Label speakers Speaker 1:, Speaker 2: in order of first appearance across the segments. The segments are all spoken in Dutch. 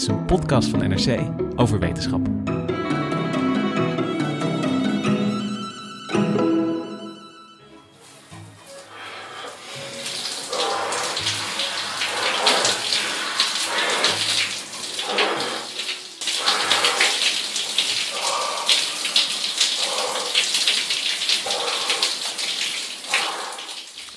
Speaker 1: Is een podcast van NRC over wetenschap.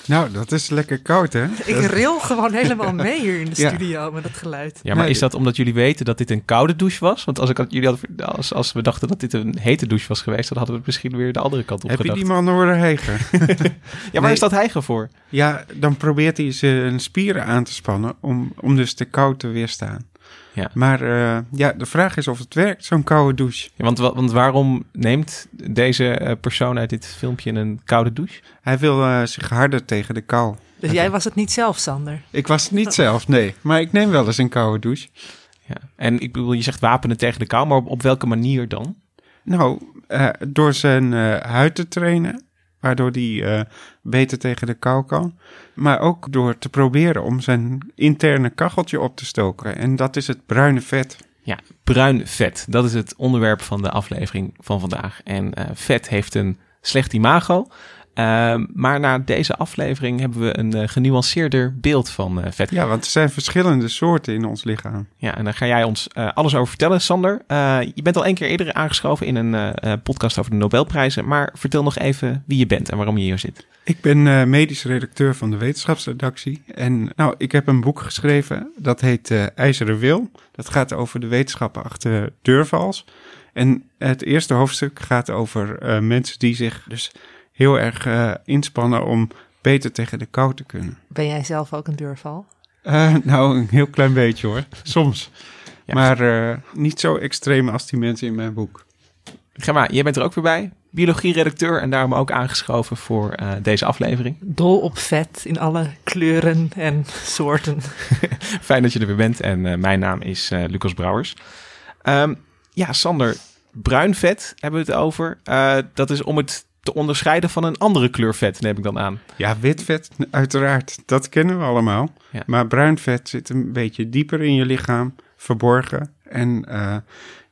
Speaker 2: Nou, dat is lekker koud, hè?
Speaker 3: Ik ril gewoon helemaal mee hier in de
Speaker 2: Ja.
Speaker 3: studio met dat geluid.
Speaker 1: Ja, maar
Speaker 2: Nee.
Speaker 1: is dat omdat jullie weten dat dit een koude douche was? Want als, ik, had- jullie hadden, als, als we dachten dat dit een hete douche was geweest, dan hadden we het misschien weer de andere kant op
Speaker 2: Heb je die man horen hegen?
Speaker 1: Ja, waar
Speaker 2: Nee.
Speaker 1: is dat hijgen voor?
Speaker 2: ja, dan probeert hij zijn spieren aan te spannen om, om dus de kou te weerstaan.
Speaker 1: Ja.
Speaker 2: Maar eh, ja, de vraag is of het werkt, zo'n koude douche.
Speaker 1: Ja, want, wa- want waarom neemt deze eh, persoon uit dit filmpje een koude douche?
Speaker 2: Hij wil eh, zich harder tegen de kou.
Speaker 3: Dus jij was het niet zelf, Sander.
Speaker 2: Ik was het niet zelf, nee. Maar ik neem wel eens een koude douche.
Speaker 1: Ja. En ik bedoel, je zegt wapenen tegen de kou, maar op, op welke manier dan?
Speaker 2: Nou, eh, door zijn eh, huid te trainen, waardoor hij eh, beter tegen de kou kan. Maar ook door te proberen om zijn interne kacheltje op te stoken. En dat is het bruine vet.
Speaker 1: Ja, bruin vet. Dat is het onderwerp van de aflevering van vandaag. En eh, vet heeft een slecht imago. Ehm, maar na deze aflevering hebben we een eh, genuanceerder beeld van eh, vet.
Speaker 2: Ja, want er zijn verschillende soorten in ons lichaam.
Speaker 1: Ja, en daar ga jij ons eh, alles over vertellen, Sander. Je bent al één keer eerder aangeschoven in een podcast over de Nobelprijzen. Maar vertel nog even wie je bent en waarom je hier zit.
Speaker 2: Ik ben medisch redacteur van de wetenschapsredactie. En nou, ik heb een boek geschreven, dat heet IJzeren Wil. Dat gaat over de wetenschappen achter deurvals. En het eerste hoofdstuk gaat over mensen die zich dus heel erg eh, inspannen om beter tegen de kou te kunnen.
Speaker 3: Ben jij zelf ook een deurval?
Speaker 2: Eh, nou, een heel klein beetje hoor, soms.
Speaker 1: Ja.
Speaker 2: Maar eh, niet zo extreem als die mensen in mijn boek.
Speaker 1: Gemma, jij bent er ook weer bij. Biologie-redacteur en daarom ook aangeschoven voor eh, deze aflevering.
Speaker 3: Dol op vet in alle kleuren en soorten.
Speaker 1: Fijn dat je er weer bent en eh, mijn naam is eh, Lucas Brouwers. Ehm, ja, Sander, bruin vet hebben we het over. Eh, dat is om het te onderscheiden van een andere kleur vet, neem ik dan aan.
Speaker 2: Ja, wit vet, uiteraard. Dat kennen we allemaal.
Speaker 1: Ja.
Speaker 2: Maar bruin vet zit een beetje dieper in je lichaam, verborgen. En eh,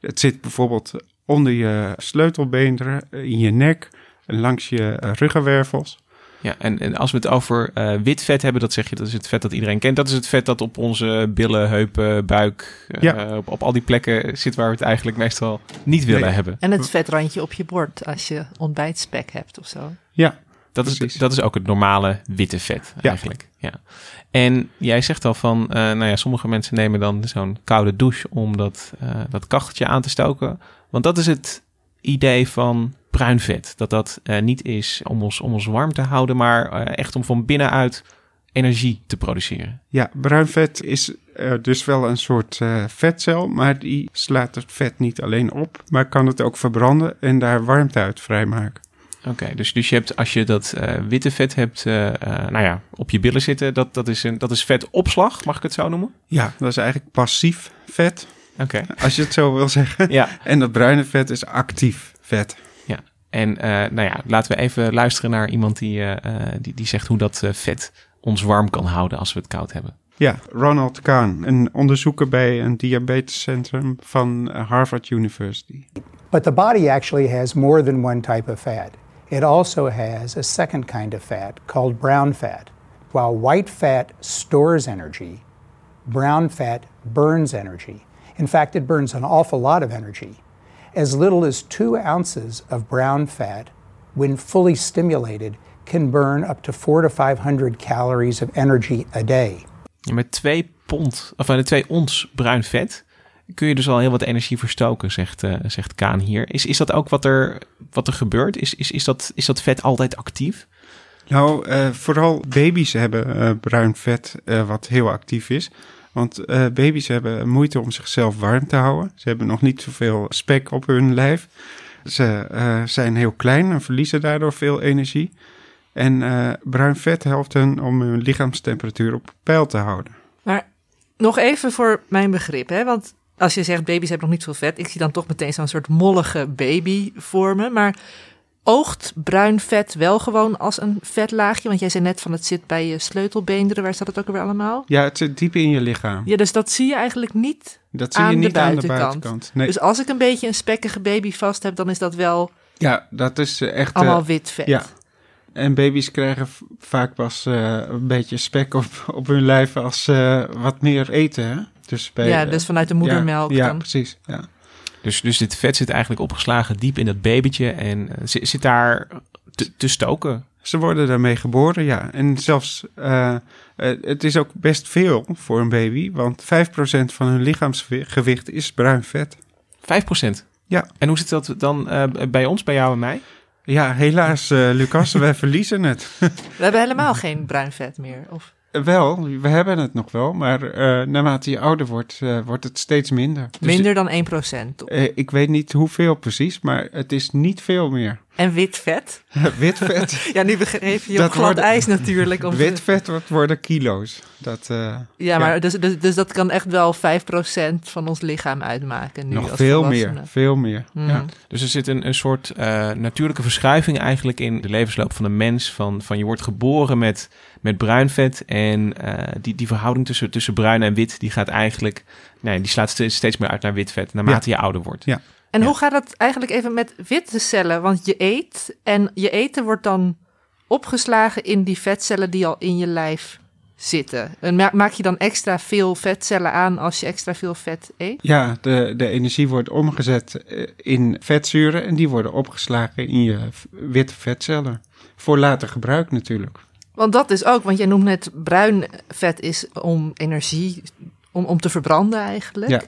Speaker 2: het zit bijvoorbeeld onder je sleutelbeenderen, in je nek, langs je ruggenwervels.
Speaker 1: Ja, en, en als we het over eh, wit vet hebben, dat zeg je, dat is het vet dat iedereen kent. Dat is het vet dat op onze billen, heupen, buik, eh,
Speaker 2: Ja.
Speaker 1: op, op al die plekken zit waar we het eigenlijk meestal niet willen
Speaker 2: Nee.
Speaker 1: hebben.
Speaker 3: En het vetrandje op je bord als je ontbijtspek hebt of zo.
Speaker 2: Ja,
Speaker 1: Dat is, dat is ook het normale witte vet
Speaker 2: Ja.
Speaker 1: eigenlijk. Ja. En jij zegt al van, eh, nou ja, sommige mensen nemen dan zo'n koude douche om dat, eh, dat kacheltje aan te stoken. Want dat is het idee van bruin vet. Dat dat eh, niet is om ons, om ons warm te houden, maar eh, echt om van binnenuit energie te produceren.
Speaker 2: ja bruin vet is eh, dus wel een soort vetcel, maar die slaat het vet niet alleen op, maar kan het ook verbranden en daar warmte uit vrijmaken.
Speaker 1: Oké, dus, dus je hebt, als je dat witte vet hebt, nou ja, op je billen zitten, dat, dat, is een, dat is vetopslag, mag ik het zo noemen?
Speaker 2: Ja, dat is eigenlijk passief vet,
Speaker 1: Oké.
Speaker 2: als je het zo wil zeggen.
Speaker 1: Ja,
Speaker 2: En dat bruine vet is actief vet.
Speaker 1: En eh, nou ja, laten we even luisteren naar iemand die, eh, eh, die, die zegt hoe dat vet ons warm kan houden als we het koud hebben.
Speaker 2: Ja, Ronald Kahn, een onderzoeker bij een diabetescentrum van Harvard University.
Speaker 4: But the body actually has more than one type of fat. It also has a second kind of fat called brown fat. While white fat stores energy, brown fat burns energy. In fact, it burns an awful lot of energy. As little as two ounces of brown fat, when fully stimulated, can burn up to four to 500 calories of energy a day.
Speaker 1: Ja, met twee pond, of uh, twee ons bruin vet kun je dus al heel wat energie verstoken, zegt, uh, zegt Kaan hier. Is, is dat ook wat er, wat er gebeurt? Is, is, is, dat, is dat vet altijd actief?
Speaker 2: Nou, uh, vooral baby's hebben uh, bruin vet wat heel actief is. Want baby's hebben moeite om zichzelf warm te houden. Ze hebben nog niet zoveel spek op hun lijf. Ze zijn heel klein en verliezen daardoor veel energie. En bruin vet helpt hen om hun lichaamstemperatuur op peil te houden.
Speaker 3: Maar nog even voor mijn begrip, hè? want als je zegt baby's hebben nog niet veel vet, ik zie dan toch meteen zo'n soort mollige baby vormen. Maar oogt bruin vet wel gewoon als een vetlaagje? Want jij zei net van het zit bij je sleutelbeenderen. Waar staat het ook weer allemaal?
Speaker 2: Ja, het zit diep in je lichaam.
Speaker 3: Ja, dus dat zie je eigenlijk niet
Speaker 2: Dat zie je niet aan de buitenkant. Nee.
Speaker 3: Dus als ik een beetje een spekkige baby vast heb, dan is dat wel
Speaker 2: ja, dat is echt...
Speaker 3: allemaal
Speaker 2: uh,
Speaker 3: wit vet.
Speaker 2: Ja. En baby's krijgen vaak pas uh, een beetje spek op, op hun lijf als uh, wat meer eten, hè? Dus bij,
Speaker 3: ja, dus vanuit de moedermelk
Speaker 2: ja, ja,
Speaker 3: dan.
Speaker 2: precies. Ja.
Speaker 1: Dus, dus dit vet zit eigenlijk opgeslagen diep in dat babytje en uh, zit, zit, daar te, te, stoken.
Speaker 2: Ze worden daarmee geboren, ja. En zelfs, uh, het is ook best veel voor een baby, want 5% van hun lichaamsgewicht is bruin vet.
Speaker 1: 5%?
Speaker 2: Ja.
Speaker 1: En hoe zit dat dan uh, bij ons, bij jou en mij?
Speaker 2: Ja, helaas, Lucas, wij verliezen het.
Speaker 3: We hebben helemaal geen bruin vet meer, of...
Speaker 2: Wel, we hebben het nog wel, maar uh, naarmate je ouder wordt, uh, wordt het steeds minder.
Speaker 3: Dus minder dan 1%?
Speaker 2: Uh, ik weet niet hoeveel precies, maar het is niet veel meer.
Speaker 3: En wit vet?
Speaker 2: wit vet?
Speaker 3: ja, nu begreep je op glad worden, ijs natuurlijk. Om
Speaker 2: wit vet wordt, worden kilo's. Dat,
Speaker 3: ja, maar ja. Dus, dus, dus, dat kan echt wel 5% van ons lichaam uitmaken nu
Speaker 2: Nog
Speaker 3: als
Speaker 2: veel meer, veel meer.
Speaker 3: Mhm.
Speaker 1: Mm. Ja. Dus er zit een, een soort natuurlijke verschuiving eigenlijk in de levensloop van de mens. Van, van je wordt geboren met met bruin vet. En uh, die, die verhouding tussen, tussen bruin en wit, die gaat eigenlijk, nee, die slaat steeds, steeds meer uit naar wit vet, naarmate ja. je ouder wordt.
Speaker 2: Ja.
Speaker 3: En
Speaker 1: ja.
Speaker 3: hoe gaat dat eigenlijk even met witte cellen? Want je eet en je eten wordt dan opgeslagen in die vetcellen die al in je lijf zitten. En maak je dan extra veel vetcellen aan als je extra veel vet eet?
Speaker 2: Ja, de, de energie wordt omgezet in vetzuren en die worden opgeslagen in je witte vetcellen. Voor later gebruik natuurlijk.
Speaker 3: Want dat is ook, want jij noemt net bruin vet is om energie, om, om te verbranden eigenlijk.
Speaker 2: Ja.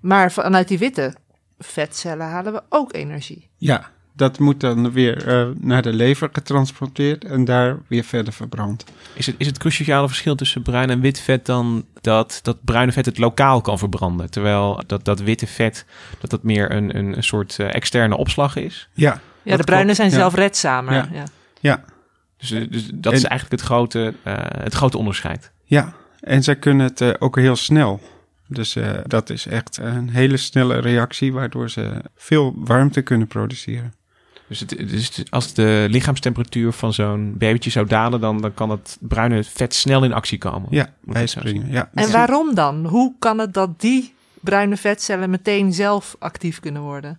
Speaker 3: Maar vanuit die witte vetcellen halen we ook energie.
Speaker 2: Ja, dat moet dan weer uh, naar de lever getransporteerd en daar weer verder verbrand.
Speaker 1: Is het, is het cruciale verschil tussen bruin en wit vet dan dat dat bruine vet het lokaal kan verbranden? Terwijl dat, dat witte vet, dat dat meer een, een, een soort uh, externe opslag is?
Speaker 2: Ja.
Speaker 3: Ja, de bruine zijn ja. zelfredzamer.
Speaker 2: Ja.
Speaker 3: ja.
Speaker 2: ja.
Speaker 1: Dus, dus dat en, is eigenlijk het grote, uh, het grote onderscheid.
Speaker 2: Ja, en zij kunnen het uh, ook heel snel. Dus uh, dat is echt een hele snelle reactie, waardoor ze veel warmte kunnen produceren.
Speaker 1: Dus, het, dus als de lichaamstemperatuur van zo'n babytje zou dalen, dan, dan kan het bruine vet snel in actie komen.
Speaker 2: Ja, bijspringen. Ja.
Speaker 3: En waarom dan? Hoe kan het dat die bruine vetcellen meteen zelf actief kunnen worden?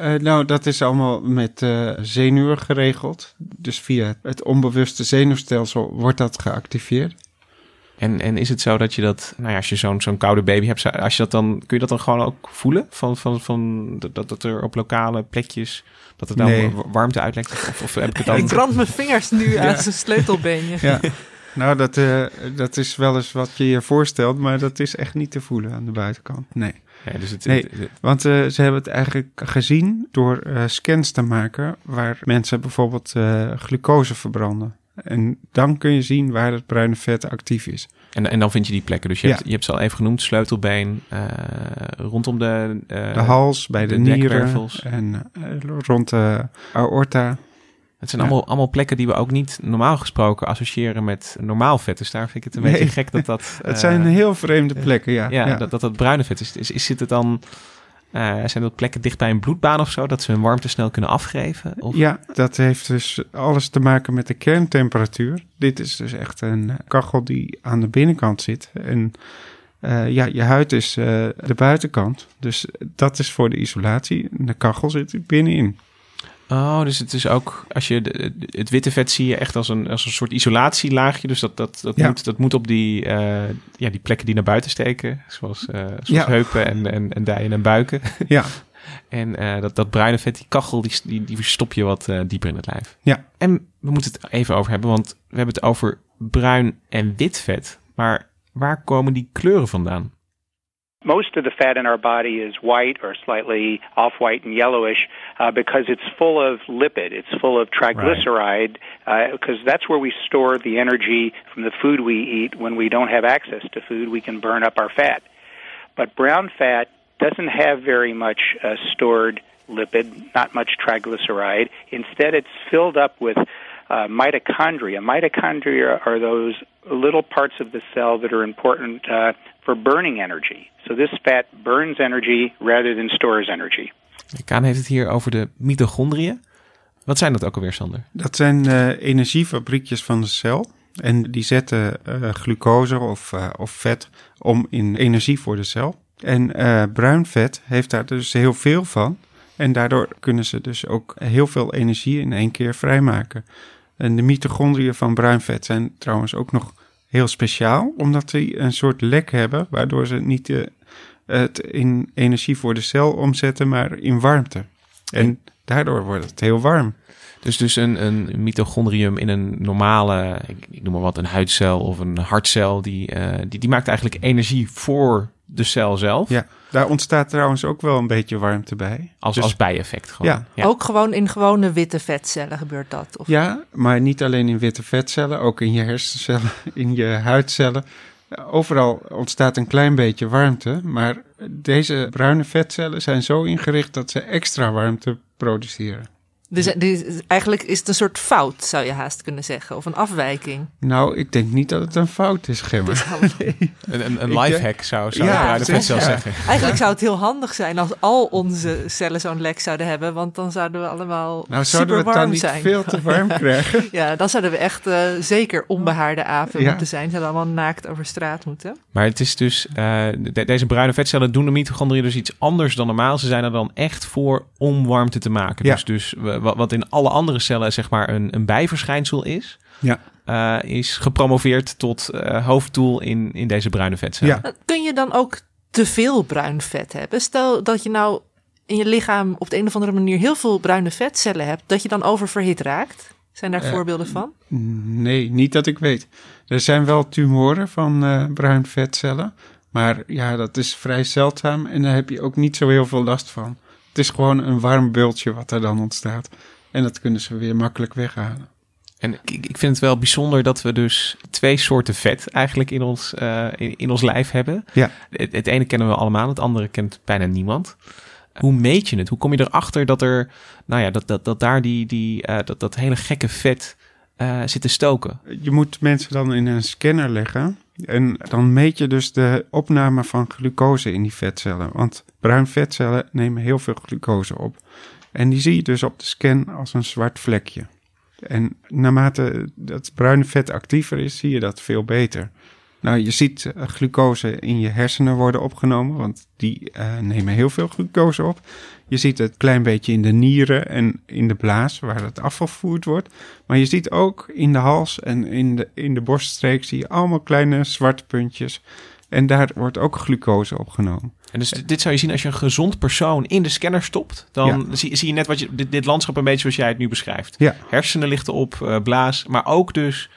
Speaker 2: Uh, nou, dat is allemaal met uh, zenuwen geregeld. Dus via het onbewuste zenuwstelsel wordt dat geactiveerd.
Speaker 1: En, en is het zo dat je dat, nou ja, als je zo'n zo'n koude baby hebt, als je dat dan, kun je dat dan gewoon ook voelen? Van, van, van dat, dat er op lokale plekjes, dat er dan
Speaker 2: nee.
Speaker 1: warmte uitlekt? Of, of heb ik het dan...
Speaker 3: Ik brand mijn vingers nu
Speaker 2: ja.
Speaker 3: aan zijn sleutelbeenje.
Speaker 2: Ja. Nou, dat, uh, dat is wel eens wat je je voorstelt, maar dat is echt niet te voelen aan de buitenkant. Nee.
Speaker 1: Ja, dus het,
Speaker 2: nee,
Speaker 1: het, het,
Speaker 2: want uh, ze hebben het eigenlijk gezien door uh, scans te maken waar mensen bijvoorbeeld uh, glucose verbranden. En dan kun je zien waar het bruine vet actief is.
Speaker 1: En, en dan vind je die plekken. Dus je,
Speaker 2: Ja.
Speaker 1: hebt, je hebt ze al even genoemd, sleutelbeen, uh, rondom de... uh,
Speaker 2: de hals, bij de,
Speaker 1: de
Speaker 2: nieren en uh, rond de aorta.
Speaker 1: Het zijn
Speaker 2: Ja.
Speaker 1: allemaal, allemaal plekken die we ook niet normaal gesproken associëren met normaal vet. Dus daar vind ik het een
Speaker 2: Nee.
Speaker 1: beetje gek dat dat...
Speaker 2: Het
Speaker 1: eh,
Speaker 2: zijn heel vreemde plekken, ja.
Speaker 1: ja,
Speaker 2: ja.
Speaker 1: Dat, dat dat bruine vet is. is, is zit het dan... eh, zijn dat plekken dicht bij een bloedbaan of zo, dat ze hun warmte snel kunnen afgeven?
Speaker 2: Ja, dat heeft dus alles te maken met de kerntemperatuur. Dit is dus echt een kachel die aan de binnenkant zit. En eh, ja, je huid is eh, de buitenkant. Dus dat is voor de isolatie. De kachel zit binnenin.
Speaker 1: Oh, dus het is ook, als je de, het witte vet zie je echt als een, als een soort isolatielaagje. Dus dat, dat, dat,
Speaker 2: Ja.
Speaker 1: moet, dat moet op die, eh, ja, die plekken die naar buiten steken. Zoals, eh, zoals
Speaker 2: Ja.
Speaker 1: heupen en, en, en dijen en buiken.
Speaker 2: Ja,
Speaker 1: En eh, dat, dat bruine vet, die kachel, die, die, die verstop je wat dieper in het lijf.
Speaker 2: Ja.
Speaker 1: En we moeten het even over hebben, want we hebben het over bruin en wit vet. Maar waar komen die kleuren vandaan?
Speaker 5: Most of the fat in our body is white or slightly off white and yellowish uh, because it's full of lipid. It's full of triglyceride because that's where we store the energy from the food we eat. When we don't have access to food, we can burn up our fat. But brown fat doesn't have very much uh, stored lipid, not much triglyceride. Instead, it's filled up with uh, mitochondria. Mitochondria are those little parts of the cell that are important uh, for burning energy. So this fat burns energy rather than stores energy.
Speaker 1: Kaan heeft het hier over de mitochondriën. Wat zijn dat ook alweer, Sander?
Speaker 2: dat zijn eh, energiefabriekjes van de cel. En die zetten eh, glucose of, eh, of vet om in energie voor de cel. En eh, bruin vet heeft daar dus heel veel van. En daardoor kunnen ze dus ook heel veel energie in één keer vrijmaken. En de mitochondriën van bruin vet zijn trouwens ook nog heel speciaal, omdat die een soort lek hebben, waardoor ze niet eh, het in energie voor de cel omzetten, maar in warmte. En daardoor wordt het heel warm.
Speaker 1: Dus, dus een, een mitochondrium in een normale, ik, ik noem maar wat, een huidcel of een hartcel, die, eh, die, die maakt eigenlijk energie voor de cel zelf.
Speaker 2: Ja, daar ontstaat trouwens ook wel een beetje warmte bij.
Speaker 1: Als,
Speaker 2: Dus-
Speaker 1: als bijeffect gewoon.
Speaker 2: Ja.
Speaker 1: Ja.
Speaker 3: Ook gewoon in gewone witte vetcellen gebeurt dat. Of...
Speaker 2: Ja, maar niet alleen in witte vetcellen, ook in je hersencellen, in je huidcellen. Overal ontstaat een klein beetje warmte, maar deze bruine vetcellen zijn zo ingericht dat ze extra warmte produceren.
Speaker 3: Dus, dus eigenlijk is het een soort fout, zou je haast kunnen zeggen. Of een afwijking.
Speaker 2: Nou, ik denk niet dat het een fout is, Gemmer.
Speaker 1: Een, een, lifehack zou, zou
Speaker 2: ja,
Speaker 1: de zelf zeggen.
Speaker 3: Eigenlijk zou het heel handig zijn als al onze cellen zo'n lek zouden hebben. Want dan zouden we allemaal
Speaker 2: Nou, zouden we het dan
Speaker 3: warm
Speaker 2: niet
Speaker 3: zijn.
Speaker 2: veel te warm krijgen?
Speaker 3: Ja, dan zouden we echt eh, zeker onbehaarde apen
Speaker 2: Ja.
Speaker 3: moeten zijn. Zouden allemaal naakt over straat moeten.
Speaker 1: Maar het is dus, eh, de- deze bruine vetcellen doen de mitochondriën dus iets anders dan normaal. Ze zijn er dan echt voor om warmte te maken.
Speaker 2: Ja.
Speaker 1: Dus, dus we- wat, wat in alle andere cellen zeg maar een, een bijverschijnsel is,
Speaker 2: Ja.
Speaker 1: eh, is gepromoveerd tot eh, hoofddoel in, in deze bruine vetcellen.
Speaker 2: Ja.
Speaker 3: Kun je dan ook te veel bruin vet hebben? Stel dat je nou in je lichaam op de een of andere manier heel veel bruine vetcellen hebt, dat je dan oververhit raakt? Zijn daar
Speaker 2: Eh,
Speaker 3: voorbeelden van?
Speaker 2: Nee, niet dat ik weet. Er zijn wel tumoren van eh, bruin vetcellen. Maar ja, dat is vrij zeldzaam en daar heb je ook niet zo heel veel last van. Het is gewoon een warm bultje wat er dan ontstaat. En dat kunnen ze weer makkelijk weghalen.
Speaker 1: En ik, ik vind het wel bijzonder dat we dus twee soorten vet eigenlijk in ons, eh, in, in ons lijf hebben.
Speaker 2: Ja.
Speaker 1: Het, het ene kennen we allemaal, het andere kent bijna niemand. Hoe meet je het? Hoe kom je erachter dat er, nou ja, dat, dat, dat daar die, die, eh, dat, dat hele gekke vet eh, zit te stoken?
Speaker 2: Je moet mensen dan in een scanner leggen. En dan meet je dus de opname van glucose in die vetcellen. Want bruin vetcellen nemen heel veel glucose op. En die zie je dus op de scan als een zwart vlekje. En naarmate dat bruine vet actiever is, zie je dat veel beter. Nou, je ziet eh, glucose in je hersenen worden opgenomen, want die eh, nemen heel veel glucose op. Je ziet het klein beetje in de nieren en in de blaas, waar het afgevoerd wordt. Maar je ziet ook in de hals en in de, in de borststreek zie je allemaal kleine zwarte puntjes. En daar wordt ook glucose opgenomen.
Speaker 1: En dus dit- zou je zien als je een gezond persoon in de scanner stopt. Dan
Speaker 2: Ja.
Speaker 1: zie, zie je net wat je, dit, dit landschap een beetje zoals jij het nu beschrijft.
Speaker 2: Ja.
Speaker 1: Hersenen lichten op, eh, blaas, maar ook dus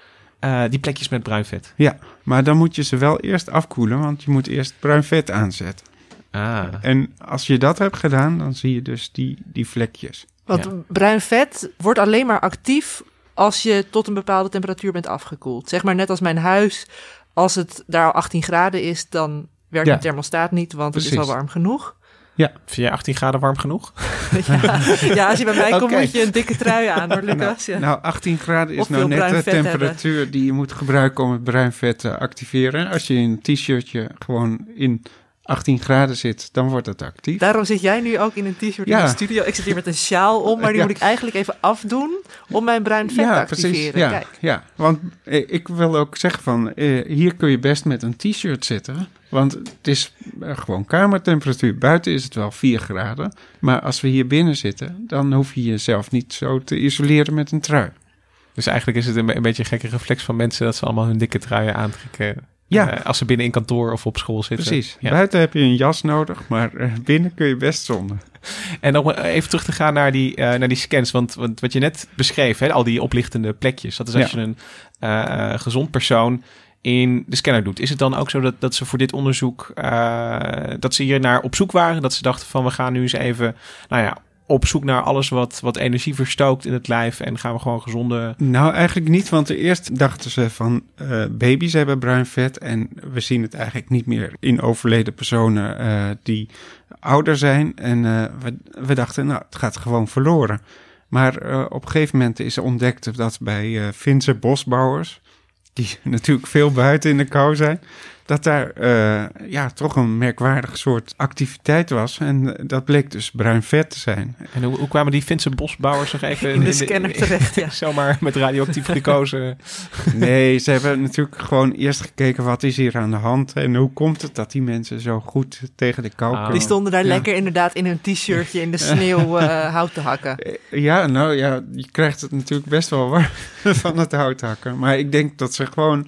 Speaker 1: eh, die plekjes met bruin vet.
Speaker 2: Ja, maar dan moet je ze wel eerst afkoelen, want je moet eerst bruin vet aanzetten.
Speaker 1: Ah.
Speaker 2: En als je dat hebt gedaan, dan zie je dus die, die vlekjes.
Speaker 3: Want
Speaker 1: Ja.
Speaker 3: bruin vet wordt alleen maar actief als je tot een bepaalde temperatuur bent afgekoeld. Zeg maar net als mijn huis. Als het daar al 18 graden is, dan werkt
Speaker 2: Ja.
Speaker 3: de thermostaat niet, want het is al warm genoeg.
Speaker 1: Vind jij 18 graden warm genoeg?
Speaker 3: ja. ja, als je bij mij komt, moet je een dikke trui aan hoor, Lucas. Ja.
Speaker 2: Nou, 18 graden is
Speaker 3: Of
Speaker 2: nou net de
Speaker 3: hebben.
Speaker 2: temperatuur die je moet gebruiken om het bruin vet te activeren. Als je een t-shirtje gewoon in 18 graden zit, dan wordt het actief.
Speaker 3: Daarom zit jij nu ook in een t-shirt
Speaker 2: Ja.
Speaker 3: in de studio. Ik zit hier met een sjaal om, maar die
Speaker 2: Ja.
Speaker 3: moet ik eigenlijk even afdoen om mijn bruin vet te activeren.
Speaker 2: Ja,
Speaker 3: Kijk.
Speaker 2: ja, want eh, ik wil ook zeggen van, eh, hier kun je best met een t-shirt zitten. Want het is eh, gewoon kamertemperatuur. Buiten is het wel 4 graden. Maar als we hier binnen zitten, dan hoef je jezelf niet zo te isoleren met een trui.
Speaker 1: Dus eigenlijk is het een beetje een gekke reflex van mensen dat ze allemaal hun dikke truien aantrekken.
Speaker 2: Ja.
Speaker 1: eh, als ze binnen in kantoor of op school zitten.
Speaker 2: Precies.
Speaker 1: Ja.
Speaker 2: Buiten heb je een jas nodig, maar eh, binnen kun je best zonder.
Speaker 1: En om even terug te gaan naar die, eh, naar die scans. Want, want wat je net beschreef, hè, al die oplichtende plekjes. Dat is als
Speaker 2: Ja.
Speaker 1: je een eh, eh, gezond persoon in de scanner doet. Is het dan ook zo dat, dat ze voor dit onderzoek... eh, dat ze hier naar op zoek waren? Dat ze dachten van we gaan nu eens even... Nou ja, op zoek naar alles wat, wat energie verstookt in het lijf. En gaan we gewoon gezonde...
Speaker 2: Nou, eigenlijk niet, want eerst dachten ze van eh, baby's hebben bruin vet en we zien het eigenlijk niet meer in overleden personen eh, die ouder zijn. En eh, we, we dachten, nou, het gaat gewoon verloren. Maar op een gegeven moment is ontdekt dat bij Finse bosbouwers, die natuurlijk veel buiten in de kou zijn, dat daar eh, ja, toch een merkwaardig soort activiteit was. En eh, dat bleek dus bruin vet te zijn.
Speaker 1: En hoe, hoe kwamen die Finse bosbouwers nog even...
Speaker 3: In de scanner terecht, ja.
Speaker 1: Zomaar met radioactief glucose.
Speaker 2: Nee, ze hebben natuurlijk gewoon eerst gekeken wat is hier aan de hand en hoe komt het dat die mensen zo goed tegen de kou
Speaker 1: Ah.
Speaker 3: Die stonden daar
Speaker 2: Ja.
Speaker 3: lekker inderdaad in hun t-shirtje in de sneeuw eh, hout te hakken.
Speaker 2: Ja, nou ja, je krijgt het natuurlijk best wel warm van het hout hakken. Maar ik denk dat ze gewoon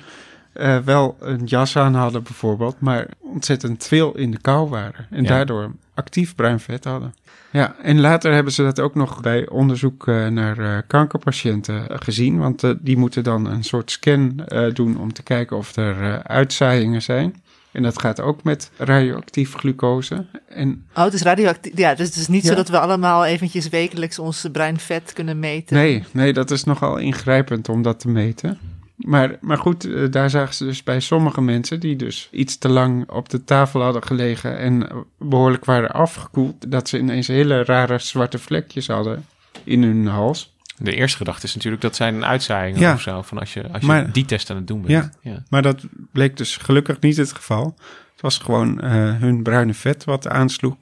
Speaker 2: eh, wel een jas aan hadden bijvoorbeeld, maar ontzettend veel in de kou waren. En
Speaker 1: Ja.
Speaker 2: daardoor actief bruin vet hadden. Ja, en later hebben ze dat ook nog bij onderzoek eh, naar eh, kankerpatiënten gezien. Want die moeten dan een soort scan eh, doen om te kijken of er eh, uitzaaiingen zijn. En dat gaat ook met radioactief glucose. En
Speaker 3: Oh, het is radioactief. Ja, dus het is niet
Speaker 2: Ja.
Speaker 3: zo dat we allemaal eventjes wekelijks ons bruin vet kunnen meten.
Speaker 2: Nee, nee, dat is nogal ingrijpend om dat te meten. Maar, maar goed, eh, daar zagen ze dus bij sommige mensen die dus iets te lang op de tafel hadden gelegen en eh, behoorlijk waren afgekoeld, dat ze ineens hele rare zwarte vlekjes hadden in hun hals.
Speaker 1: De eerste gedachte is natuurlijk dat zijn uitzaaiingen
Speaker 2: Ja.
Speaker 1: of zo. Van als je, als je
Speaker 2: Maar-
Speaker 1: die test aan het doen bent. Ja.
Speaker 2: Maar dat bleek dus gelukkig niet het geval. Het was gewoon eh, hun bruine vet wat aansloeg.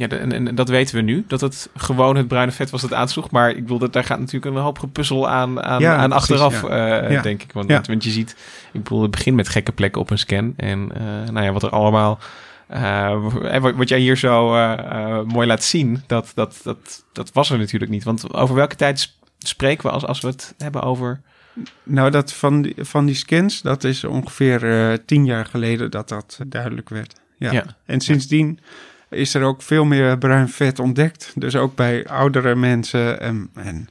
Speaker 1: Ja, de- en, en dat weten we nu, dat het gewoon het bruine vet was dat aansloeg. Maar ik bedoel, dat daar gaat natuurlijk een hoop gepuzzel aan, aan,
Speaker 2: Ja,
Speaker 1: aan
Speaker 2: precies,
Speaker 1: achteraf,
Speaker 2: ja.
Speaker 1: eh,
Speaker 2: Ja.
Speaker 1: denk ik. Want, want, je ziet, ik bedoel, het begint met gekke plekken op een scan. En eh, nou ja, wat er allemaal, eh, wat, wat jij hier zo mooi laat zien, dat, dat, dat, dat was er natuurlijk niet. Want over welke tijd sp- spreken we als, als we het hebben over...
Speaker 2: Nou, dat van die, van die scans, dat is ongeveer tien jaar geleden dat dat duidelijk werd. Ja. En sindsdien is er ook veel meer bruin vet ontdekt. Dus ook bij oudere mensen. En, en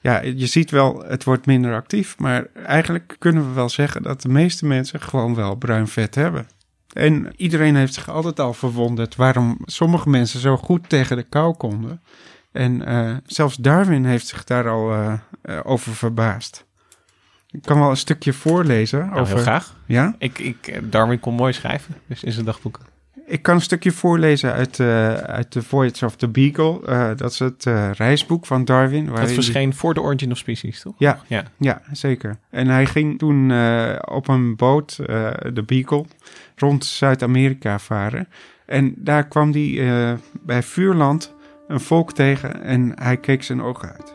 Speaker 2: ja, je ziet wel, het wordt minder actief. Maar eigenlijk kunnen we wel zeggen dat de meeste mensen gewoon wel bruin vet hebben. En iedereen heeft zich altijd al verwonderd waarom sommige mensen zo goed tegen de kou konden. En eh, zelfs Darwin heeft zich daar al eh, eh, over verbaasd. Ik kan wel een stukje voorlezen.
Speaker 1: Nou,
Speaker 2: over,
Speaker 1: heel graag.
Speaker 2: Ja?
Speaker 1: Ik, ik, Darwin kon mooi schrijven, dus in zijn dagboek.
Speaker 2: Ik kan een stukje voorlezen uit, eh, uit The Voyage of the Beagle. Eh, dat is het eh, reisboek van Darwin.
Speaker 1: Dat
Speaker 2: waarin
Speaker 1: verscheen voor de Origin of Species, toch?
Speaker 2: Ja,
Speaker 1: Ja.
Speaker 2: ja, zeker. En hij ging toen op een boot, de Beagle, rond Zuid-Amerika varen. En daar kwam hij bij Vuurland een volk tegen en hij keek zijn ogen uit.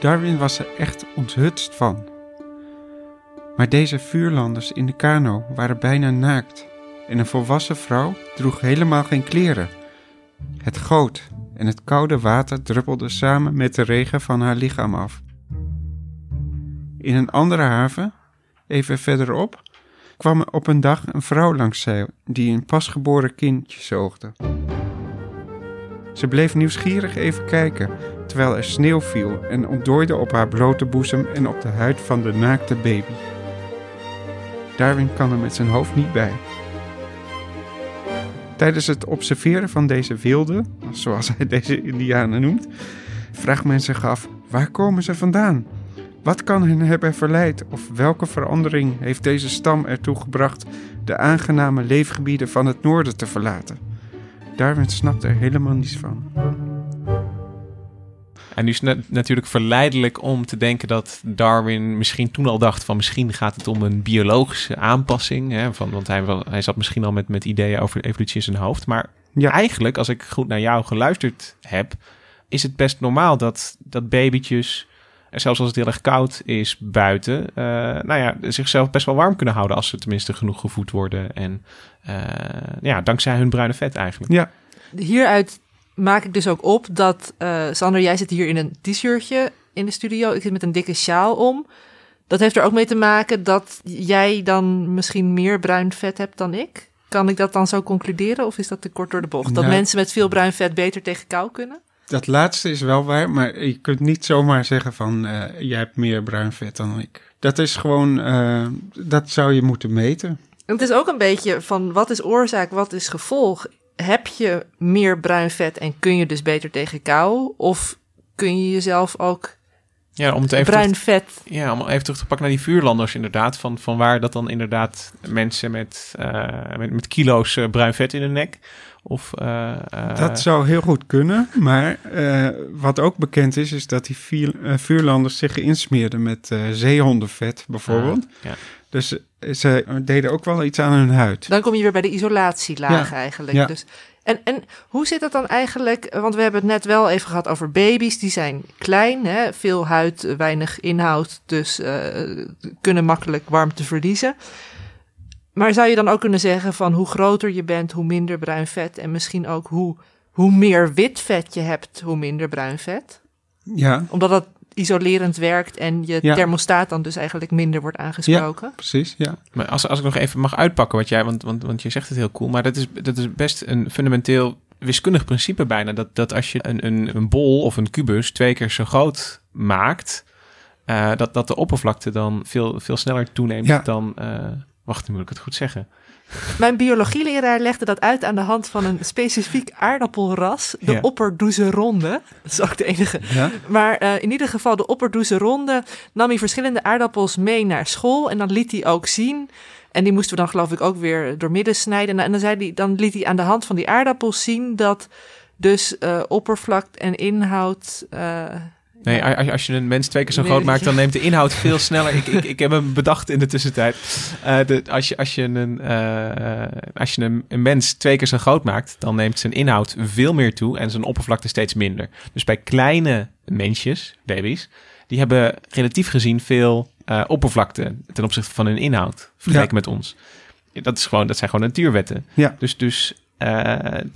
Speaker 2: Darwin was er echt onthutst van. Maar deze vuurlanders in de kano waren bijna naakt en een volwassen vrouw droeg helemaal geen kleren. Het goot en het koude water druppelde samen met de regen van haar lichaam af. In een andere haven, even verderop, kwam op een dag een vrouw langs zeil die een pasgeboren kindje zoogde. Ze bleef nieuwsgierig even kijken terwijl er sneeuw viel en ontdooide op haar blote boezem en op de huid van de naakte baby. Darwin kan er met zijn hoofd niet bij. Tijdens het observeren van deze wilde, zoals hij deze indianen noemt, vraagt men zich af waar komen ze vandaan? Wat kan hen hebben verleid of welke verandering heeft deze stam ertoe gebracht de aangename leefgebieden van het noorden te verlaten? Darwin snapt er helemaal niets van.
Speaker 1: En nu is het natuurlijk verleidelijk om te denken dat Darwin misschien toen al dacht van misschien gaat het om een biologische aanpassing. Hè, van, want hij, hij zat misschien al met, met ideeën over evolutie in zijn hoofd. Maar ja. eigenlijk, als ik goed naar jou geluisterd heb, is het best normaal dat, dat babytjes, zelfs als het heel erg koud is buiten, uh, nou ja, zichzelf best wel warm kunnen houden als ze tenminste genoeg gevoed worden. En uh, ja, dankzij hun bruine vet eigenlijk.
Speaker 3: Ja. Hieruit maak ik dus ook op dat, uh, Sander, jij zit hier in een t-shirtje in de studio. Ik zit met een dikke sjaal om. Dat heeft er ook mee te maken dat jij dan misschien meer bruin vet hebt dan ik. Kan ik dat dan zo concluderen of is dat te kort door de bocht? Dat mensen met veel bruin vet beter tegen kou kunnen?
Speaker 2: Dat laatste is wel waar, maar je kunt niet zomaar zeggen van uh, jij hebt meer bruin vet dan ik. Dat is gewoon, uh, dat zou je moeten meten.
Speaker 3: Het is ook een beetje van wat is oorzaak, wat is gevolg heb je meer bruin vet en kun je dus beter tegen kou? Of kun je jezelf ook ja, om het even bruin vet...
Speaker 1: Ja, om even terug te pakken naar die vuurlanders inderdaad. Van, van waar dat dan inderdaad mensen met, uh, met, met, kilo's uh, bruin vet in de nek... Of, uh,
Speaker 2: dat zou heel goed kunnen, maar wat ook bekend is, is dat die vuurlanders zich insmeerden met zeehondenvet bijvoorbeeld. Ah, ja. Dus ze deden ook wel iets aan hun huid.
Speaker 3: Dan kom je weer bij de isolatielaag eigenlijk. Ja. Dus, en, en hoe zit dat dan eigenlijk? Want we hebben het net wel even gehad over baby's. Die zijn klein, hè? veel huid, weinig inhoud. Dus uh, kunnen makkelijk warmte verliezen. Maar zou je dan ook kunnen zeggen van hoe groter je bent, hoe minder bruin vet. En misschien ook hoe, hoe meer wit vet je hebt, hoe minder bruin vet?
Speaker 2: Ja.
Speaker 3: Omdat dat isolerend werkt en je thermostaat dan dus eigenlijk minder wordt aangesproken.
Speaker 2: Ja, precies, ja.
Speaker 1: Maar als, als ik nog even mag uitpakken wat jij, want, want, want je zegt het heel cool, maar dat is, dat is best een fundamenteel wiskundig principe bijna. Dat, dat als je een, een, een bol of een kubus twee keer zo groot maakt, uh, dat, dat de oppervlakte dan veel, veel sneller toeneemt dan... Uh, wacht, nu moet ik het goed zeggen.
Speaker 3: Mijn biologieleraar legde dat uit aan de hand van een specifiek aardappelras, de ja. ronde. Dat is ook de enige. Ja? Maar uh, in ieder geval, de ronde nam hij verschillende aardappels mee naar school en dan liet hij ook zien. En die moesten we dan geloof ik ook weer doormidden snijden. En dan, zei hij, dan liet hij aan de hand van die aardappels zien dat dus uh, oppervlak en inhoud uh,
Speaker 1: Nee, als je een mens twee keer zo groot maakt, dan neemt de inhoud veel sneller. ik, ik, ik heb hem bedacht in de tussentijd. Uh, de, als je, als je, een, uh, als je een, een, mens twee keer zo groot maakt, dan neemt zijn inhoud veel meer toe en zijn oppervlakte steeds minder. Dus bij kleine mensjes, baby's, die hebben relatief gezien veel uh, oppervlakte ten opzichte van hun inhoud, vergeleken met ons. Dat, is gewoon, dat zijn gewoon natuurwetten.
Speaker 2: Ja.
Speaker 1: Dus, dus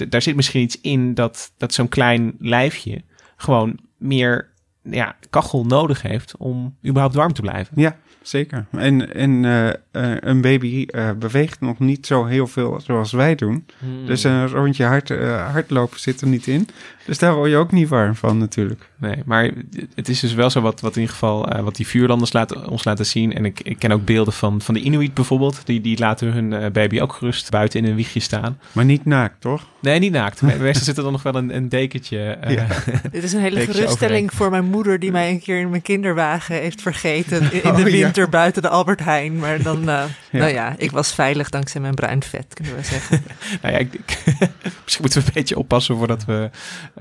Speaker 1: daar zit misschien iets in dat, dat zo'n klein lijfje gewoon meer ja, kachel nodig heeft om überhaupt warm te blijven.
Speaker 2: Ja, zeker. En, en uh, uh, een baby uh, beweegt nog niet zo heel veel zoals wij doen. Hmm. Dus een rondje hard, hardlopen zit er niet in. Dus daar word je ook niet warm van natuurlijk.
Speaker 1: Nee, maar het is dus wel zo wat, wat in ieder geval wat die vuurlanders laten, ons laten zien. En ik, ik ken ook beelden van, van de Inuit bijvoorbeeld. Die, die laten hun baby ook gerust buiten in een wiegje staan.
Speaker 2: Maar niet naakt, toch?
Speaker 1: Nee, niet naakt. Meestal zit er dan nog wel een, een dekentje. Ja.
Speaker 3: Dit is een hele geruststelling voor mijn moeder die mij een keer in mijn kinderwagen heeft vergeten. In, de oh, buiten de Albert Heijn. Maar dan, uh, nou ja, ik was veilig dankzij mijn bruin vet, kunnen we zeggen.
Speaker 1: nou ja, ik, ik, misschien moeten we een beetje oppassen voordat we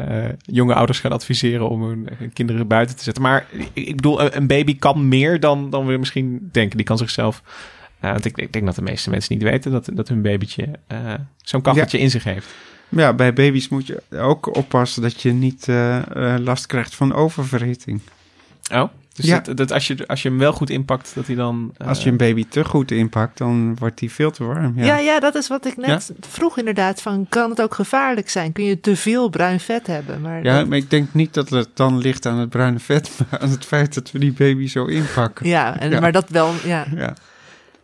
Speaker 1: uh, jonge ouders gaan adviseren om hun kinderen buiten te zetten. Maar ik, bedoel, een baby kan meer dan, dan we misschien denken. Die kan zichzelf... Uh, want ik, ik, denk dat de meeste mensen niet weten dat, dat hun babytje uh, zo'n kacheltje in zich heeft.
Speaker 2: Ja, bij baby's moet je ook oppassen dat je niet uh, last krijgt van oververhitting.
Speaker 1: Oh, dus ja. dat, dat, als, je, als je hem wel goed inpakt, dat hij dan...
Speaker 2: Uh... Als je een baby te goed inpakt, dan wordt hij veel te warm.
Speaker 3: Ja, ja, ja dat is wat ik net vroeg inderdaad. Van, kan het ook gevaarlijk zijn? Kun je te veel bruin vet hebben? Maar
Speaker 2: ja, maar ik denk niet dat het dan ligt aan het bruine vet, maar aan het feit dat we die baby zo inpakken.
Speaker 3: Ja, en, maar dat wel, ja.
Speaker 2: ja.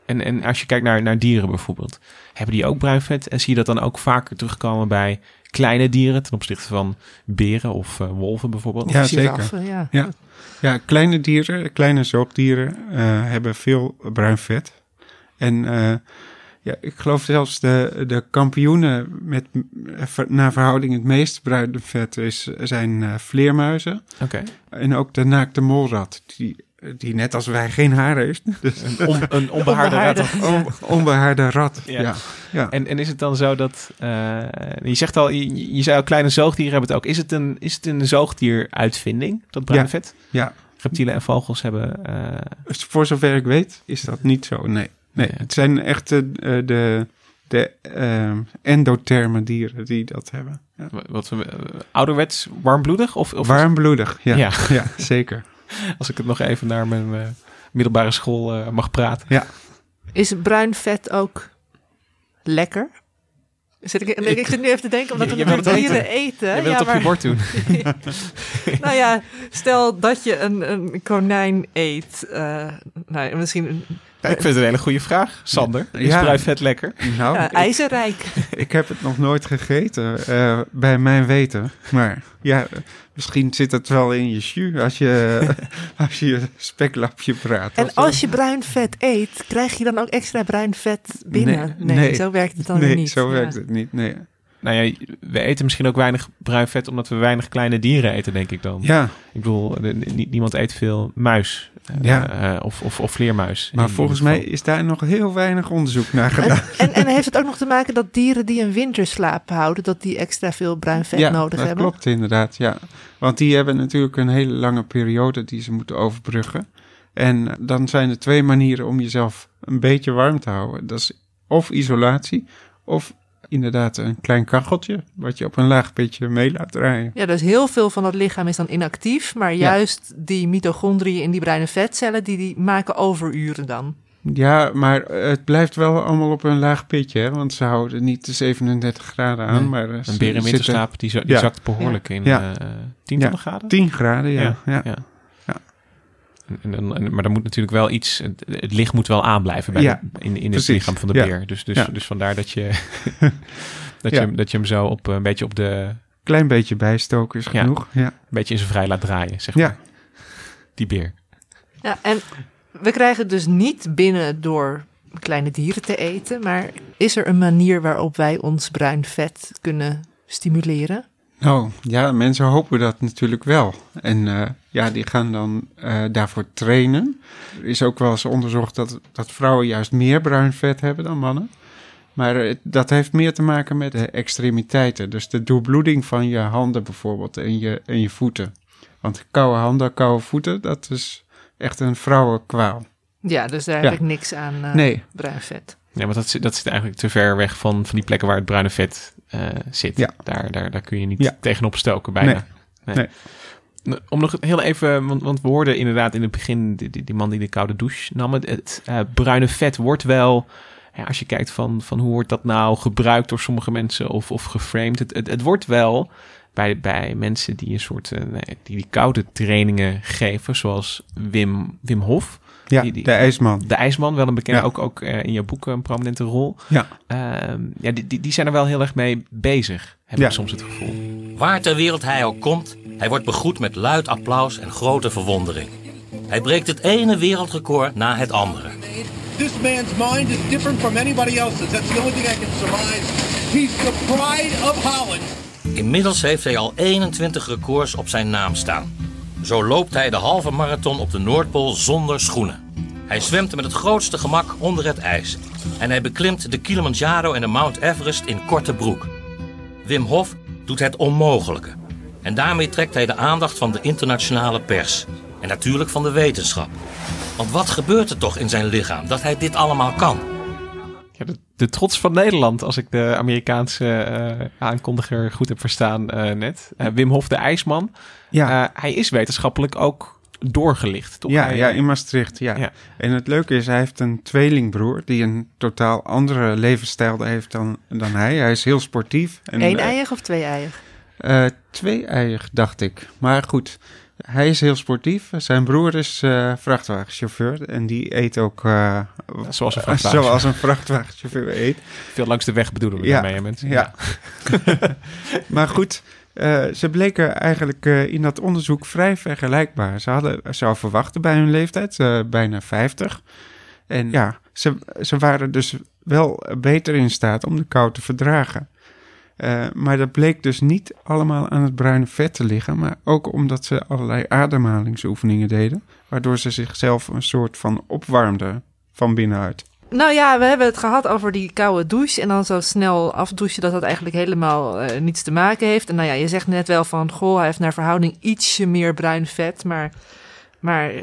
Speaker 1: En, en als je kijkt naar, naar dieren bijvoorbeeld, hebben die ook bruin vet? En zie je dat dan ook vaker terugkomen bij kleine dieren ten opzichte van beren of uh, wolven bijvoorbeeld?
Speaker 2: Ja, zeker.
Speaker 3: ja.
Speaker 2: ja. Ja, kleine dieren, kleine zoogdieren uh, hebben veel bruin vet. En uh, ja, ik geloof zelfs de, de kampioenen met naar verhouding het meest bruine vet is, zijn vleermuizen.
Speaker 1: Oké.
Speaker 2: En ook de naakte molrat. Die die net als wij geen haar heeft. Dus
Speaker 1: Een, on- een onbehaarde rat.
Speaker 3: Onbehaarde.
Speaker 2: on- onbehaarde rat.
Speaker 1: Ja.
Speaker 2: Ja. Ja.
Speaker 1: En, en is het dan zo dat... eh, je zegt al, je, je zei al, kleine zoogdieren hebben het ook. Is het een, is het een zoogdieruitvinding, dat bruine
Speaker 2: Ja.
Speaker 1: vet?
Speaker 2: ja.
Speaker 1: Reptielen en vogels hebben... eh,
Speaker 2: Voor zover ik weet is dat niet zo. Nee, nee.
Speaker 1: Ja.
Speaker 2: het zijn echt de, eh, de, de endotherme dieren die dat hebben. Ja.
Speaker 1: wat, we- ouderwets warmbloedig? Of, of
Speaker 2: Warmbloedig, ja.
Speaker 1: Ja.
Speaker 2: ja. zeker.
Speaker 1: als ik het nog even naar mijn eh, middelbare school eh, mag praten.
Speaker 3: Is bruin vet ook lekker? Zit ik, ik, ik zit nu even te denken, omdat
Speaker 1: Je-
Speaker 3: we
Speaker 1: je wil
Speaker 3: natuurlijk
Speaker 1: het
Speaker 3: dieren eten.
Speaker 1: Je wilt
Speaker 3: ja,
Speaker 1: het op je bord doen.
Speaker 3: nou ja, stel dat je een, een konijn eet. eh, nou, misschien een
Speaker 1: Ja, ik vind het een hele goede vraag. Sander, is
Speaker 2: Ja.
Speaker 1: bruin vet lekker?
Speaker 2: Nou,
Speaker 3: ja, ijzerrijk.
Speaker 2: ik heb het nog nooit gegeten, eh, bij mijn weten. Maar ja, misschien zit het wel in je jus als je, als je speklapje praat.
Speaker 3: En als je bruin vet eet, krijg je dan ook extra bruin vet binnen? Nee,
Speaker 2: nee.
Speaker 3: zo werkt het dan
Speaker 2: nee,
Speaker 3: niet.
Speaker 2: zo
Speaker 3: Ja.
Speaker 2: werkt het niet. Nee.
Speaker 1: Nou ja, we eten misschien ook weinig bruin vet omdat we weinig kleine dieren eten, denk ik dan.
Speaker 2: Ja,
Speaker 1: Ik bedoel, niemand eet veel muis
Speaker 2: Ja.
Speaker 1: eh, of, of, of vleermuis.
Speaker 2: maar volgens mij is daar nog heel weinig onderzoek naar gedaan.
Speaker 3: En, en, en heeft het ook nog te maken dat dieren die een winterslaap houden, dat die extra veel bruin vet
Speaker 2: ja,
Speaker 3: nodig
Speaker 2: dat
Speaker 3: hebben?
Speaker 2: klopt inderdaad, ja. Want die hebben natuurlijk een hele lange periode die ze moeten overbruggen. En dan zijn er twee manieren om jezelf een beetje warm te houden. Dat is of isolatie, of inderdaad een klein kacheltje... wat je op een laag pitje mee laat draaien.
Speaker 3: Ja, dus heel veel van dat lichaam is dan inactief, maar
Speaker 2: Ja.
Speaker 3: juist die mitochondriën in die bruine vetcellen, die, die maken overuren dan.
Speaker 2: Ja, maar het blijft wel allemaal op een laag pitje, hè? want ze houden niet de 37 graden aan.
Speaker 1: Nee.
Speaker 2: Maar eh,
Speaker 1: Een
Speaker 2: ze
Speaker 1: beer in
Speaker 2: zitten
Speaker 1: winterslaap, die, za- die
Speaker 2: Ja.
Speaker 1: zakt behoorlijk in
Speaker 2: Ja.
Speaker 1: eh tientallen
Speaker 2: Ja.
Speaker 1: graden.
Speaker 2: 10 graden, ja. ja.
Speaker 1: En, en, dan- en- maar dan moet natuurlijk wel iets, het, het licht moet wel aanblijven bij
Speaker 2: Ja,
Speaker 1: de- in, in het
Speaker 2: precies.
Speaker 1: lichaam van de
Speaker 2: Ja.
Speaker 1: beer. Dus, dus,
Speaker 2: Ja.
Speaker 1: dus vandaar dat je, dat,
Speaker 2: Ja.
Speaker 1: je, hem- dat je hem zo op, eh, een beetje op de,
Speaker 2: Klein beetje bijstoken is genoeg. Ja.
Speaker 1: een beetje in zijn vrij laat draaien, zeg
Speaker 2: Ja.
Speaker 1: maar. Die beer.
Speaker 3: Ja, en we krijgen het dus niet binnen door kleine dieren te eten, maar is er een manier waarop wij ons bruin vet kunnen stimuleren?
Speaker 2: Nou, ja, mensen hopen dat natuurlijk wel. En eh, ja, die gaan dan eh, daarvoor trainen. Er is ook wel eens onderzocht dat, dat vrouwen juist meer bruin vet hebben dan mannen. Maar eh, dat heeft meer te maken met de extremiteiten. Dus de doorbloeding van je handen bijvoorbeeld en je, en je voeten. Want koude handen, koude voeten, dat is echt een vrouwenkwaal.
Speaker 3: Ja, dus daar
Speaker 2: Ja.
Speaker 3: heb ik niks aan eh,
Speaker 2: Nee.
Speaker 3: bruin vet.
Speaker 1: Ja, want dat, zit- dat zit eigenlijk te ver weg van, van die plekken waar het bruine vet zit.
Speaker 2: Ja.
Speaker 1: Daar, daar, daar kun je niet
Speaker 2: Ja.
Speaker 1: tegenop stoken bijna.
Speaker 2: Nee.
Speaker 1: Nee. Om nog heel even, want, want we hoorden inderdaad in het begin die, die, die man die de koude douche nam. Het, het eh, bruine vet wordt wel, ja, als je kijkt van, van hoe wordt dat nou gebruikt door sommige mensen of, of geframed. Het, het, het wordt wel bij, bij mensen die een soort, eh, die, die koude trainingen geven, zoals Wim, Wim Hof.
Speaker 2: Ja,
Speaker 1: Die- die-
Speaker 2: de ijsman.
Speaker 1: De IJsman, wel een bekende,
Speaker 2: Ja.
Speaker 1: ook, ook eh, in je boek een prominente rol.
Speaker 2: Ja.
Speaker 1: Ehm, ja, die, die, die zijn er wel heel erg mee bezig, heb
Speaker 2: Ja.
Speaker 1: ik soms het gevoel.
Speaker 6: Waar ter wereld hij ook komt, hij wordt begroet met luid applaus en grote verwondering. Hij breekt het ene wereldrecord na het andere.
Speaker 7: This man's mind is different from anybody else's. That's the only thing I can surmise. He's the pride of Holland.
Speaker 6: Inmiddels heeft hij al 21 records op zijn naam staan. Zo loopt hij de halve marathon op de Noordpool zonder schoenen. Hij zwemt met het grootste gemak onder het ijs. En hij beklimt de Kilimanjaro en de Mount Everest in korte broek. Wim Hof doet het onmogelijke. En daarmee trekt hij de aandacht van de internationale pers. En natuurlijk van de wetenschap. Want wat gebeurt er toch in zijn lichaam dat hij dit allemaal kan?
Speaker 1: Ja, de, de trots van Nederland, als ik de Amerikaanse eh, aankondiger goed heb verstaan eh, net. Eh, Wim Hof, de IJsman.
Speaker 2: Ja.
Speaker 1: Eh, hij is wetenschappelijk ook doorgelicht, toch?
Speaker 2: Ja,
Speaker 1: Hij,
Speaker 2: ja, in Maastricht, ja.
Speaker 1: Ja.
Speaker 2: En het leuke is, hij heeft een tweelingbroer die een totaal andere levensstijl heeft dan, dan hij. Hij is heel sportief. En,
Speaker 3: Eén
Speaker 2: eh,
Speaker 3: eiig of twee eiig?
Speaker 2: eh, twee-eiig, dacht ik. Maar goed, hij is heel sportief. Zijn broer is eh, vrachtwagenchauffeur en die eet ook eh,
Speaker 1: Zoals een vrachtwagen.
Speaker 2: zoals een vrachtwagenchauffeur eet.
Speaker 1: Veel langs de weg bedoelen we
Speaker 2: Ja,
Speaker 1: daarmee, mensen.
Speaker 2: ja. maar goed, eh, ze bleken eigenlijk eh, in dat onderzoek vrij vergelijkbaar. Ze hadden, zou verwachten bij hun leeftijd, eh, bijna 50. En ja, ze, ze waren dus wel beter in staat om de kou te verdragen. Maar dat bleek dus niet allemaal aan het bruine vet te liggen, maar ook omdat ze allerlei ademhalingsoefeningen deden, waardoor ze zichzelf een soort van opwarmden van binnenuit.
Speaker 3: Nou ja, we hebben het gehad over die koude douche en dan zo snel afdouchen dat dat eigenlijk helemaal uh, niets te maken heeft. En nou ja, je zegt net wel van, goh, hij heeft naar verhouding ietsje meer bruin vet, maar maar uh,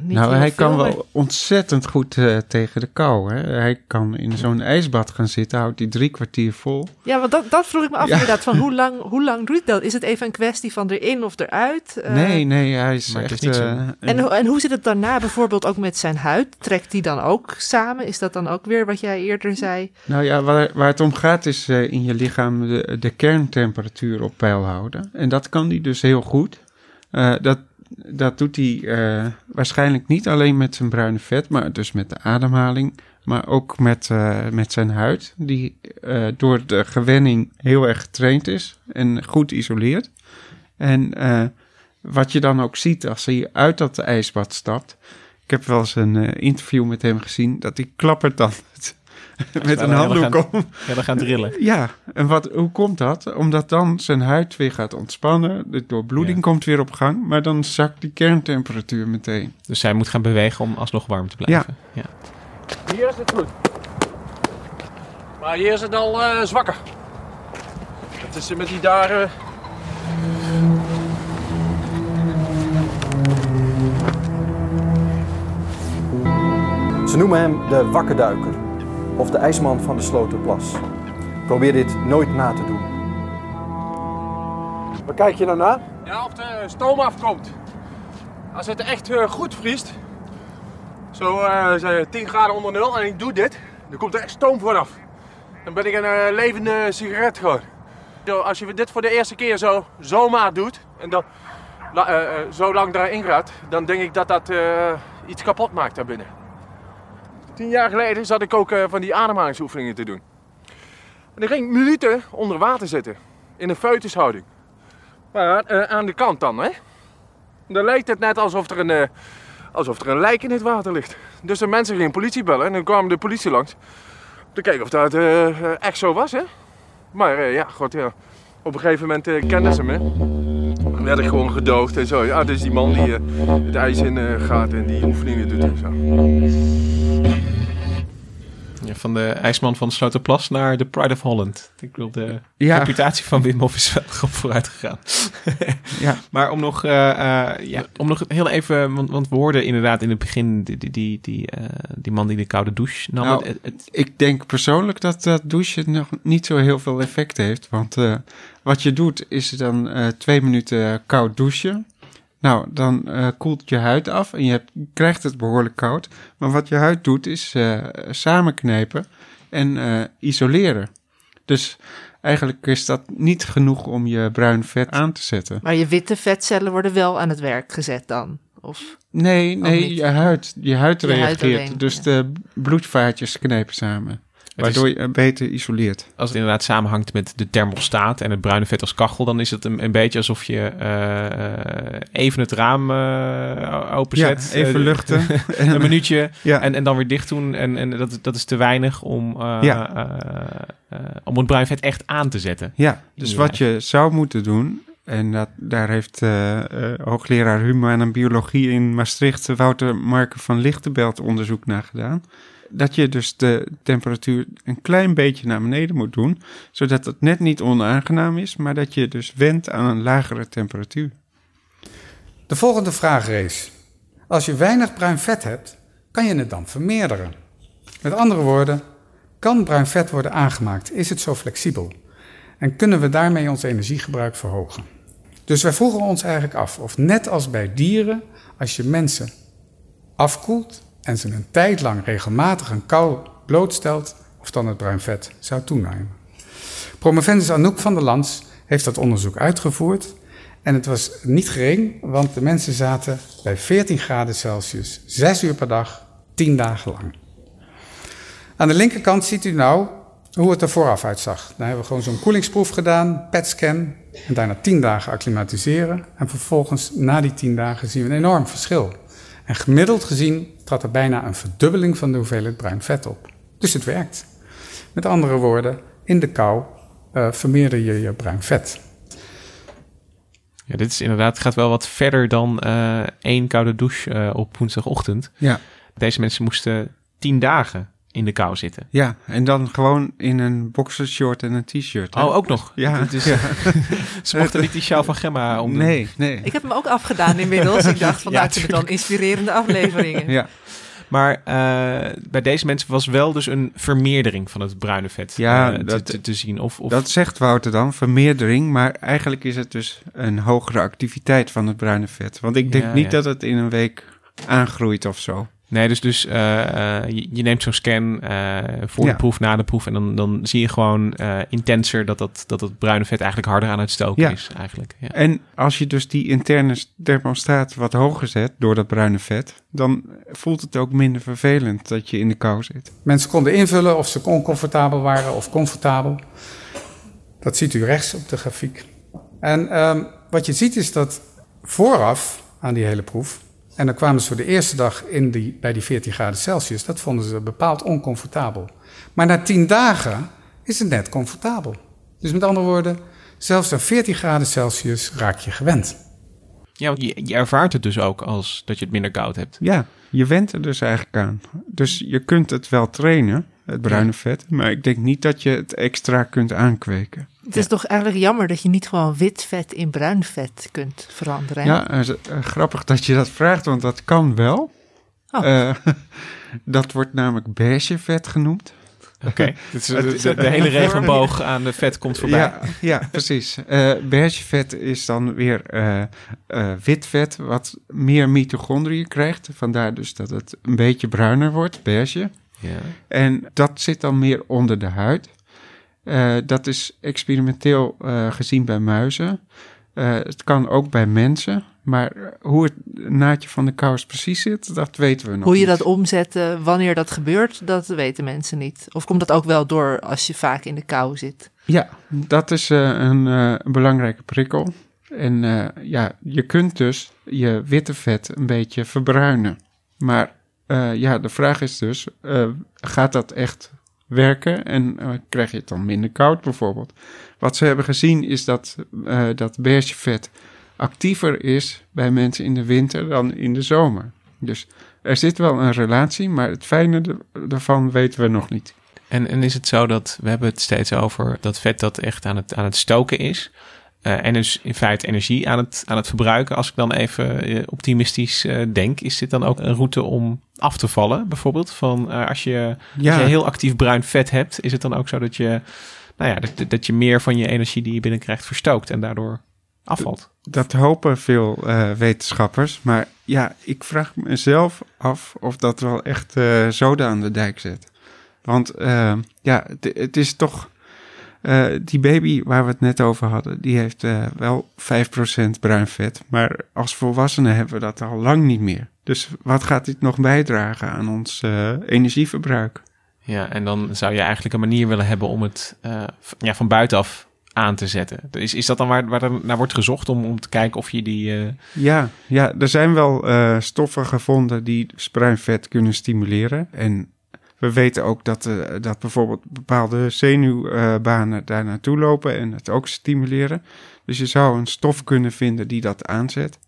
Speaker 3: niet
Speaker 2: Nou, hij
Speaker 3: veel,
Speaker 2: kan
Speaker 3: maar-
Speaker 2: wel ontzettend goed eh, tegen de kou. Hè? Hij kan in zo'n ijsbad gaan zitten, houdt hij drie kwartier vol.
Speaker 3: Ja, want dat, dat vroeg ik me af
Speaker 2: Ja.
Speaker 3: inderdaad. Van hoe lang, hoe lang doet dat? Is het even een kwestie van erin of eruit? Eh,
Speaker 2: nee, nee, hij is
Speaker 1: maar
Speaker 2: echt...
Speaker 1: is niet zo-
Speaker 2: eh,
Speaker 3: En, en hoe zit het daarna bijvoorbeeld ook met zijn huid? Trekt die dan ook samen? Is dat dan ook weer wat jij eerder zei?
Speaker 2: Nou ja, waar, waar het om gaat is eh, in je lichaam de, de kerntemperatuur op peil houden. En dat kan hij dus heel goed. Eh, dat, dat doet hij eh, waarschijnlijk niet alleen met zijn bruine vet, maar dus met de ademhaling. Maar ook met, eh, met zijn huid, die eh, door de gewenning heel erg getraind is en goed isoleert. En wat je dan ook ziet als hij uit dat ijsbad stapt. Ik heb wel eens een interview met hem gezien, dat hij klappert dan met, met een handdoek om.
Speaker 1: Ja, we gaan drillen.
Speaker 2: Ja, en wat, hoe komt dat? Omdat dan zijn huid weer gaat ontspannen, de doorbloeding
Speaker 1: Ja.
Speaker 2: komt weer op gang, maar dan zakt die kerntemperatuur meteen.
Speaker 1: Dus zij moet gaan bewegen om alsnog warm te blijven. Ja.
Speaker 7: Hier is het goed. Maar hier is het al eh, zwakker. Het is met die dagen.
Speaker 8: Ze noemen hem de wakkerduiker of de ijsman van de Sloterplas. Probeer dit nooit na te doen.
Speaker 7: Waar kijk je dan naar? Ja, of de stoom afkomt. Als het echt eh, goed vriest, zo eh, zijn 10 graden onder nul en ik doe dit, dan komt er echt stoom vanaf. Dan ben ik een eh, levende sigaret gewoon. Zo, als je dit voor de eerste keer zo zomaar doet en dan eh, eh, zo lang daarin gaat, dan denk ik dat dat eh, iets kapot maakt daarbinnen. Tien jaar geleden zat ik ook eh, van die ademhalingsoefeningen te doen. En dan ging ik minuten onder water zitten, in een foetushouding. Maar eh, aan de kant dan, hè? Dan lijkt het net alsof er, een, eh, alsof er een lijk in het water ligt. Dus de mensen gingen politie bellen en dan kwam de politie langs. Om te kijken of dat echt zo was, hè? Maar ja, god, ja. Op een gegeven moment kenden ze me. Dan werd ik gewoon gedoogd en zo. Ja, is die man die het ijs in gaat en die oefeningen doet en zo.
Speaker 1: Van de ijsman van Sloterplas naar de Pride of Holland. Ik bedoel, de
Speaker 2: Ja.
Speaker 1: reputatie van Wim Hof is wel op vooruit gegaan.
Speaker 2: Ja.
Speaker 1: Maar om nog, eh, eh, ja, om nog heel even, want, want we hoorden inderdaad in het begin die, die, die, die, eh, die man die de koude douche nam.
Speaker 2: Nou,
Speaker 1: Het- het-
Speaker 2: Ik denk persoonlijk dat dat douchen nog niet zo heel veel effect heeft. Want wat je doet is dan twee minuten koud douchen. Nou, dan eh, koelt je huid af en je hebt, krijgt het behoorlijk koud. Maar wat je huid doet is eh, samenknijpen en eh, isoleren. Dus eigenlijk is dat niet genoeg om je bruin vet aan te zetten.
Speaker 3: Maar je witte vetcellen worden wel aan het werk gezet dan? Of...
Speaker 2: Nee, nee, je huid, je huid
Speaker 3: Je huid
Speaker 2: reageert.
Speaker 3: alleen,
Speaker 2: dus
Speaker 3: ja.
Speaker 2: de bloedvaatjes knijpen samen. Waardoor je beter isoleert.
Speaker 1: als het inderdaad samenhangt met de thermostaat en het bruine vet als kachel, dan is het een, een beetje alsof je eh, eh, even het raam eh openzet.
Speaker 2: Ja, even
Speaker 1: eh,
Speaker 2: luchten.
Speaker 1: een minuutje
Speaker 2: Ja.
Speaker 1: en, en dan weer dicht doen. En, en dat, dat is te weinig om, eh,
Speaker 2: Ja.
Speaker 1: eh, eh, om het bruin vet echt aan te zetten.
Speaker 2: Ja, dus
Speaker 1: je
Speaker 2: wat je zou moeten doen, en dat, daar heeft eh, eh, hoogleraar humane biologie in Maastricht, Wouter Marken van Lichtenbelt, onderzoek naar gedaan. Dat je dus de temperatuur een klein beetje naar beneden moet doen, zodat het net niet onaangenaam is, maar dat je dus wendt aan een lagere temperatuur.
Speaker 9: De volgende vraag is: als je weinig bruin vet hebt, kan je het dan vermeerderen? Met andere woorden, kan bruin vet worden aangemaakt? Is het zo flexibel? En kunnen we daarmee ons energiegebruik verhogen? Dus wij vroegen ons eigenlijk af of net als bij dieren, als je mensen afkoelt en ze een tijd lang regelmatig een kou blootstelt, of dan het bruin vet zou toenemen. Promovendus Anouk van der Lans heeft dat onderzoek uitgevoerd en het was niet gering, want de mensen zaten bij 14 graden Celsius 6 uur per dag, 10 dagen lang. Aan de linkerkant ziet u nou hoe het er vooraf uitzag. Dan hebben we gewoon zo'n koelingsproef gedaan, PET-scan en daarna 10 dagen acclimatiseren. En vervolgens na die 10 dagen zien we een enorm verschil. En gemiddeld gezien trad er bijna een verdubbeling van de hoeveelheid bruin vet op. Dus het werkt. Met andere woorden, in de kou uh, vermeerder je je bruin vet.
Speaker 1: Ja, dit is inderdaad, gaat wel wat verder dan uh, één koude douche uh, op woensdagochtend.
Speaker 2: Ja.
Speaker 1: Deze mensen moesten tien dagen in de kou zitten.
Speaker 2: Ja, en dan gewoon in een boxershort en een t-shirt.
Speaker 1: Oh, ook nog?
Speaker 2: Ja.
Speaker 1: Dus, ja. Ze mochten niet die sjaal van Gemma om.
Speaker 2: Nee, nee.
Speaker 3: Ik heb hem ook afgedaan inmiddels. Ik dacht, van, ja, nou, dan inspirerende afleveringen.
Speaker 1: Ja. Maar uh, bij deze mensen was wel dus een vermeerdering van het bruine vet
Speaker 2: ja,
Speaker 1: uh,
Speaker 2: dat,
Speaker 1: te, te, zien. Of, of...
Speaker 2: Dat zegt Wouter dan, vermeerdering. Maar eigenlijk is het dus een hogere activiteit van het bruine vet. Want ik denk
Speaker 1: Ja,
Speaker 2: niet
Speaker 1: ja.
Speaker 2: dat het in een week aangroeit of zo.
Speaker 1: Nee, dus, dus eh, eh, je, je neemt zo'n scan eh, voor
Speaker 2: Ja.
Speaker 1: de proef, na de proef. En dan, dan zie je gewoon eh, intenser dat, dat, dat het bruine vet eigenlijk harder aan het stoken
Speaker 2: Ja.
Speaker 1: is. Eigenlijk. Ja.
Speaker 2: En als je dus die interne thermostaat wat hoger zet door dat bruine vet, dan voelt het ook minder vervelend dat je in de kou zit.
Speaker 9: Mensen konden invullen of ze oncomfortabel waren of comfortabel. Dat ziet u rechts op de grafiek. En ehm, wat je ziet is dat vooraf aan die hele proef, en dan kwamen ze voor de eerste dag in die, bij die 14 graden Celsius, dat vonden ze bepaald oncomfortabel. Maar na 10 dagen is het net comfortabel. Dus met andere woorden, zelfs aan 14 graden Celsius raak je gewend.
Speaker 1: Ja, want je, je ervaart het dus ook als dat je het minder koud hebt.
Speaker 2: Ja, je went er dus eigenlijk aan. Dus je kunt het wel trainen, het bruine vet, maar ik denk niet dat je het extra kunt aankweken.
Speaker 3: Het is toch eigenlijk jammer dat je niet gewoon wit vet in bruin vet kunt veranderen. hè?
Speaker 2: Ja, eh, eh, grappig dat je dat vraagt, want dat kan wel.
Speaker 3: Oh.
Speaker 2: Eh, dat wordt namelijk beige vet genoemd.
Speaker 1: Oké, dus de, hele regenboog aan de vet komt voorbij.
Speaker 2: Ja, ja precies. Eh beige vet is dan weer eh, eh, wit vet, wat meer mitochondriën krijgt. Vandaar dus dat het een beetje bruiner wordt, beige.
Speaker 1: Ja.
Speaker 2: En dat zit dan meer onder de huid. Eh, dat is experimenteel eh, gezien bij muizen. Eh, het kan ook bij mensen. Maar hoe het naadje van de kous precies zit, dat weten we nog
Speaker 3: Hoe je
Speaker 2: niet.
Speaker 3: dat omzet, wanneer dat gebeurt, dat weten mensen niet. Of komt dat ook wel door als je vaak in de kou zit?
Speaker 2: Ja, dat is een, een belangrijke prikkel. En ja, je kunt dus je witte vet een beetje verbruinen. Maar ja, de vraag is dus, gaat dat echt werken en eh, krijg je het dan minder koud bijvoorbeeld? Wat ze hebben gezien is dat eh, dat beige vet actiever is bij mensen in de winter dan in de zomer. Dus er zit wel een relatie, maar het fijne daarvan weten we nog niet.
Speaker 1: En, en is het zo dat we hebben het steeds over dat vet dat echt aan het, aan het stoken is. eh, en dus in feite energie aan het, aan het verbruiken. Als ik dan even optimistisch denk, is dit dan ook een route om af te vallen? Bijvoorbeeld van eh, als, je,
Speaker 2: Ja.
Speaker 1: als je heel actief bruin vet hebt, is het dan ook zo dat je, nou ja, dat, dat je meer van je energie die je binnenkrijgt verstookt en daardoor afvalt?
Speaker 2: Dat hopen veel eh, wetenschappers. Maar ja, ik vraag mezelf af of dat wel echt eh zoden aan de dijk zet. Want ja, het is toch. Eh, die baby waar we het net over hadden, die heeft eh, wel 5% bruin vet. Maar als volwassenen hebben we dat al lang niet meer. Dus wat gaat dit nog bijdragen aan ons eh, energieverbruik?
Speaker 1: Ja, en dan zou je eigenlijk een manier willen hebben om het ja, van buitenaf aan te zetten. Is, is dat dan waar, waar er naar wordt gezocht om, om te kijken of je die...
Speaker 2: Ja, ja er zijn wel stoffen gevonden die dus bruin vet kunnen stimuleren. En we weten ook dat, eh, dat bijvoorbeeld bepaalde zenuwbanen daar naartoe lopen en het ook stimuleren. Dus je zou een stof kunnen vinden die dat aanzet.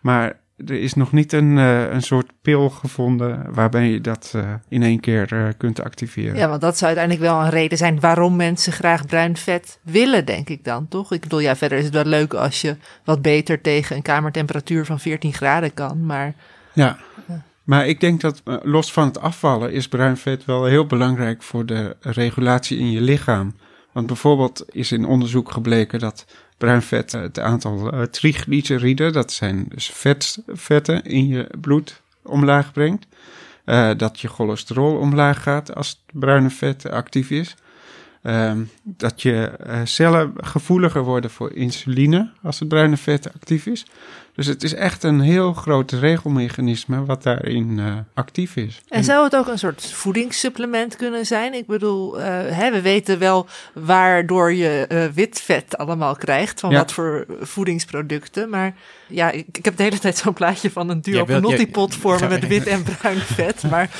Speaker 2: Maar er is nog niet een, eh, een soort pil gevonden waarbij je dat eh, in één keer eh, kunt activeren.
Speaker 3: Ja, want dat zou uiteindelijk wel een reden zijn waarom mensen graag bruin vet willen, denk ik dan, toch? Ik bedoel, ja, verder is het wel leuk als je wat beter tegen een kamertemperatuur van 14 graden kan, maar
Speaker 2: Ja. Maar ik denk dat eh, los van het afvallen is bruin vet wel heel belangrijk voor de regulatie in je lichaam. Want bijvoorbeeld is in onderzoek gebleken dat bruin vet eh, het aantal eh, triglyceriden, dat zijn dus vet, vetten in je bloed, omlaag brengt. Dat je cholesterol omlaag gaat als het bruine vet actief is. Ehm, dat je cellen gevoeliger worden voor insuline als het bruine vet actief is. Dus het is echt een heel groot regelmechanisme wat daarin uh, actief is.
Speaker 3: En, zou het ook een soort voedingssupplement kunnen zijn? Ik bedoel, uh, hè, we weten wel waardoor je uh, wit vet allemaal krijgt, van ja. wat voor voedingsproducten. Maar ja, ik, ik heb de hele tijd zo'n plaatje van een duo Panotti-pot vormen met wit en bruin vet. Maar,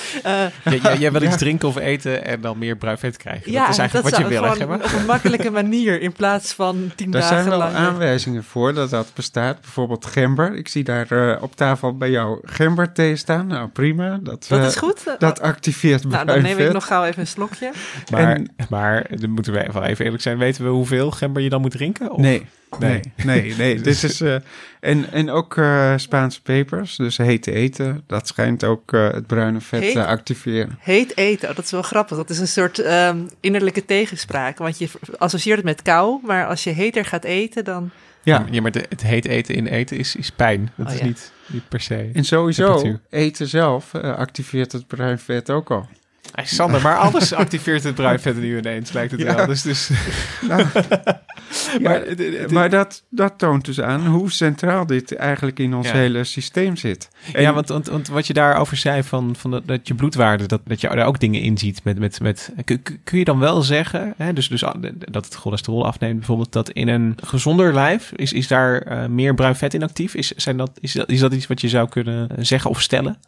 Speaker 1: ja, jij wil iets drinken of eten en dan meer bruin vet krijgen. Ja, dat is eigenlijk wat je wil, hè,
Speaker 3: Op een makkelijke manier in plaats van tien
Speaker 2: Daar
Speaker 3: dagen
Speaker 2: lang.
Speaker 3: Daar
Speaker 2: zijn wel aanwijzingen voor dat dat bestaat. Bijvoorbeeld gember. Ik zie daar uh, op tafel bij jou gemberthee staan. Nou, prima. Dat,
Speaker 3: dat is goed.
Speaker 2: Dat activeert
Speaker 3: Nou, dan neem ik nog gauw even een slokje.
Speaker 1: Maar, en, maar dan moeten we wel even eerlijk zijn. Weten we hoeveel gember je dan moet drinken? Of?
Speaker 2: Nee. Nee, nee, nee. Dit is, uh, en, en ook uh, Spaanse pepers, dus heet eten. Dat schijnt ook uh, het bruine vet
Speaker 3: heet,
Speaker 2: te activeren.
Speaker 3: Heet eten, oh, dat is wel grappig. Dat is een soort um, innerlijke tegenspraak. Want je associeert het met kou, maar als je heter gaat eten, dan...
Speaker 1: Ja, ja maar de, het heet eten in eten is, is pijn. Dat oh, is ja. niet, niet per se.
Speaker 2: En sowieso, eten zelf activeert het bruin vet ook al.
Speaker 1: Hey, Sander, maar alles activeert het bruin vet nu ineens, lijkt het ja. wel. Dus, dus...
Speaker 2: Nou, maar, maar dat, dat toont dus aan hoe centraal dit eigenlijk in ons ja. hele systeem zit.
Speaker 1: En ja, want, want, want, wat je daarover zei, van, van dat, dat je bloedwaarde, dat, dat je daar ook dingen in ziet. Met, met, met, kun, kun je dan wel zeggen, hè, dus, dus dat het cholesterol afneemt bijvoorbeeld, dat in een gezonder lijf, is, is daar uh, meer bruin vet in actief? Is, zijn dat, is, dat, is dat iets wat je zou kunnen zeggen of stellen?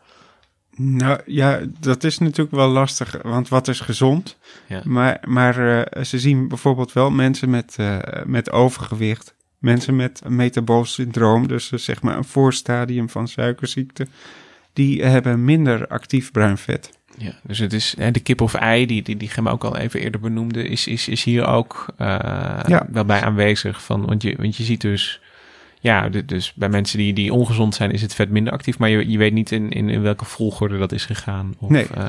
Speaker 2: Nou ja, dat is natuurlijk wel lastig, want wat is gezond? Ja. Maar, maar uh, ze zien bijvoorbeeld wel mensen met, uh, met overgewicht, mensen met een metabool syndroom, dus uh, zeg maar een voorstadium van suikerziekte, die hebben minder actief bruin vet.
Speaker 1: Ja, dus het is hè, de kip of ei, die, die, die Gemma ook al even eerder benoemde, is, is, is hier ook ja. wel bij aanwezig. Van, want, je, want je ziet dus ja, dus bij mensen die, die ongezond zijn, is het vet minder actief. Maar je, je weet niet in, in, in welke volgorde dat is gegaan. Of,
Speaker 2: nee.
Speaker 1: Uh,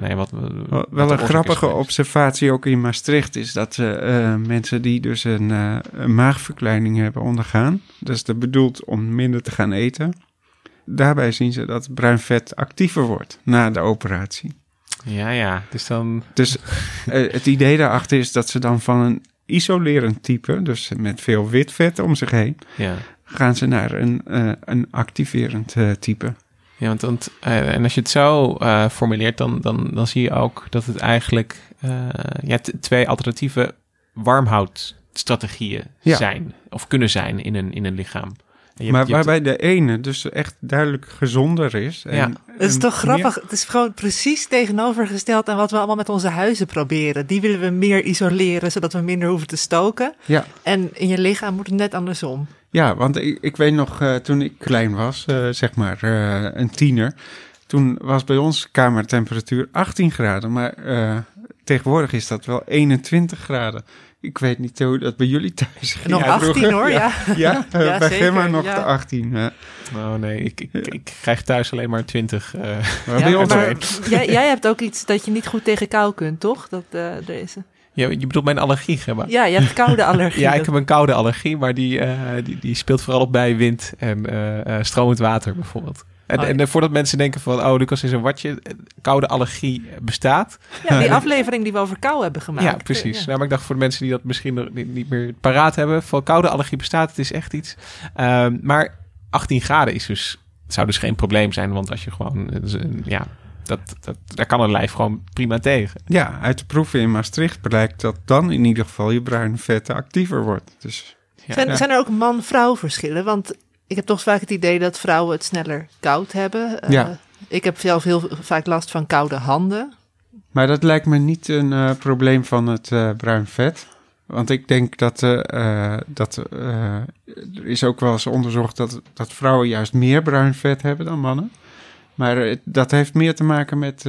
Speaker 1: nee wat,
Speaker 2: wat, wel een grappige observatie ook in Maastricht is dat uh, mensen die dus een, uh, een maagverkleining hebben ondergaan. Dat is bedoeld om minder te gaan eten. Daarbij zien ze dat bruin vet actiever wordt na de operatie.
Speaker 1: Ja, ja. Dus dan.
Speaker 2: Dus het idee daarachter is dat ze dan van een isolerend type, dus met veel wit vet om zich heen,
Speaker 1: ja.
Speaker 2: gaan ze naar een, uh, een activerend uh, type.
Speaker 1: Ja, want, want uh, en als je het zo formuleert, dan, dan, dan zie je ook dat het eigenlijk ja, twee alternatieve warmhoudstrategieën
Speaker 2: ja.
Speaker 1: zijn, of kunnen zijn in een, in een lichaam.
Speaker 2: Je maar hebt, je waarbij hebt... de ene dus echt duidelijk gezonder is. En,
Speaker 3: ja. Het is toch grappig? Het is gewoon precies tegenovergesteld aan wat we allemaal met onze huizen proberen. Die willen we meer isoleren, zodat we minder hoeven te stoken.
Speaker 2: Ja.
Speaker 3: En in je lichaam moet het net andersom.
Speaker 2: Ja, want ik, ik weet nog, uh, toen ik klein was, uh, zeg maar uh, een tiener. Toen was bij ons kamertemperatuur 18 graden, maar tegenwoordig is dat wel 21 graden. Ik weet niet hoe dat bij jullie thuis ging.
Speaker 3: Nog 18 hoor, ja.
Speaker 2: Ja, ja, ja bij Gemma nog
Speaker 3: ja.
Speaker 2: de 18. Ja.
Speaker 1: Oh nee, ik, ik, ik, krijg thuis alleen maar 20. Uh,
Speaker 3: ja, maar jij, jij hebt ook iets dat je niet goed tegen kou kunt, toch? Dat, uh, deze.
Speaker 1: Ja, je bedoelt mijn allergie, Gemma?
Speaker 3: Ja, je hebt koude allergie.
Speaker 1: ja, ik heb een koude allergie, maar die, uh, die, die speelt vooral op bij wind en stromend water bijvoorbeeld. En, oh, ja. en voordat mensen denken van, oh, Lucas is een watje, koude allergie bestaat.
Speaker 3: Ja, die aflevering die we over kou hebben gemaakt.
Speaker 1: Ja, precies. Ja. Nou, maar ik dacht voor de mensen die dat misschien nog niet, niet meer paraat hebben, van koude allergie bestaat, het is echt iets. Um, maar 18 graden is dus, zou dus geen probleem zijn, want als je gewoon, ja, dat, dat, daar kan een lijf gewoon prima tegen.
Speaker 2: Ja, uit de proeven in Maastricht blijkt dat dan in ieder geval je bruine vetten actiever wordt. Dus,
Speaker 3: ja. zijn, zijn er ook man-vrouw verschillen? Want ik heb toch vaak het idee dat vrouwen het sneller koud hebben.
Speaker 2: Ja.
Speaker 3: Uh, ik heb zelf heel vaak last van koude handen.
Speaker 2: Maar dat lijkt me niet een uh, probleem van het uh, bruin vet. Want ik denk dat, dat er is ook wel eens onderzocht dat, dat vrouwen juist meer bruin vet hebben dan mannen. Maar dat heeft meer te maken met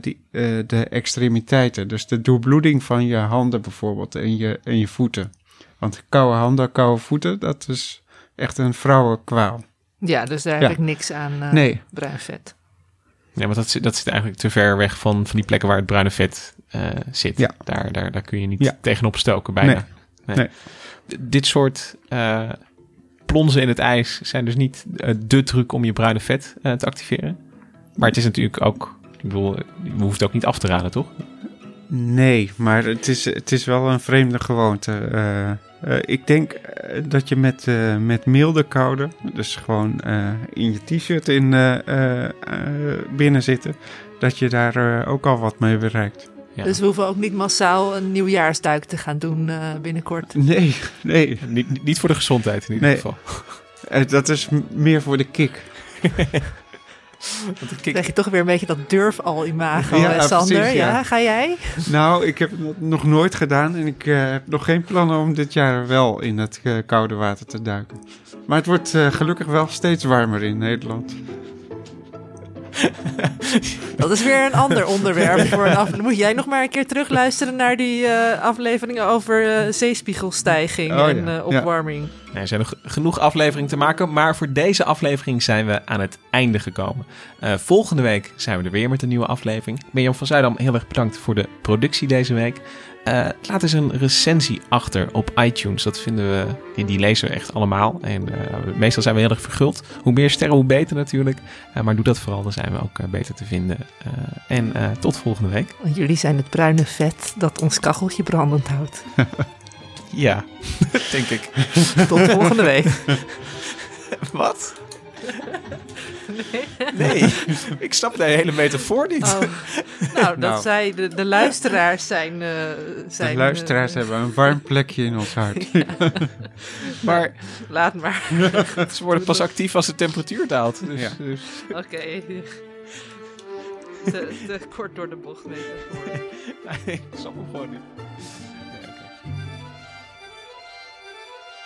Speaker 2: die, de extremiteiten. Dus de doorbloeding van je handen bijvoorbeeld en je, en je voeten. Want koude handen, koude voeten, dat is echt een vrouwenkwaal.
Speaker 3: Ja, dus daar
Speaker 2: Ja.
Speaker 3: heb ik niks aan uh,
Speaker 2: Nee.
Speaker 3: bruin vet.
Speaker 1: Ja, want dat, zit- dat zit eigenlijk te ver weg van, van die plekken waar het bruine vet eh, zit.
Speaker 2: Ja.
Speaker 1: Daar, daar, daar kun je niet
Speaker 2: Ja.
Speaker 1: tegenop stoken bijna.
Speaker 2: Nee.
Speaker 1: D- Dit soort eh, plonzen in het ijs zijn dus niet eh, de truc om je bruine vet eh, te activeren. Maar het is natuurlijk ook, ik bedoel, je hoeft het ook niet af te raden, toch?
Speaker 2: Nee, maar het is, het is wel een vreemde gewoonte. Eh, Uh, ik denk uh, dat je met, uh, met milde koude, dus gewoon in je t-shirt in binnen zitten, dat je daar ook al wat mee bereikt.
Speaker 3: Ja. Dus we hoeven ook niet massaal een nieuwjaarsduik te gaan doen binnenkort.
Speaker 2: Nee, nee.
Speaker 1: Niet, niet voor de gezondheid in ieder
Speaker 2: nee.
Speaker 1: geval.
Speaker 2: dat is meer voor de kick.
Speaker 3: Dan krijg je toch weer een beetje dat durf al imago, ja, Sander. Precies, ja. ja. ga jij?
Speaker 2: Nou, ik heb het nog nooit gedaan en ik uh, heb nog geen plannen om dit jaar wel in het uh, koude water te duiken. Maar het wordt uh, gelukkig wel steeds warmer in Nederland.
Speaker 3: Dat is weer een ander onderwerp. Voor een af... Moet jij nog maar een keer terugluisteren naar die afleveringen over zeespiegelstijging oh, en uh, opwarming.
Speaker 1: Nee, er zijn nog genoeg afleveringen te maken, maar voor deze aflevering zijn we aan het einde gekomen. volgende week zijn we er weer met een nieuwe aflevering. Mirjam van Zuidam, heel erg bedankt voor de productie deze week. Uh, laat eens een recensie achter op iTunes. Dat vinden we, die, die lezen we echt allemaal. En uh, meestal zijn we heel erg verguld. Hoe meer sterren, hoe beter natuurlijk. Uh, maar doe dat vooral, dan zijn we ook beter te vinden. en tot volgende week.
Speaker 3: Jullie zijn het bruine vet dat ons kacheltje brandend houdt.
Speaker 1: ja, denk ik.
Speaker 3: tot volgende week.
Speaker 1: Wat? Nee. ik snap de hele metafoor niet. Oh.
Speaker 3: Nou, dat nou. zij, de, de luisteraars zijn... Uh, zijn
Speaker 2: de luisteraars uh, hebben een warm plekje in ons hart. Ja.
Speaker 1: maar...
Speaker 3: Laat maar.
Speaker 1: Ze worden pas actief als de temperatuur daalt. Dus, ja. dus.
Speaker 3: Oké. Okay. Te, te, kort door de bocht metafoor.
Speaker 1: nee, ik snap hem gewoon niet.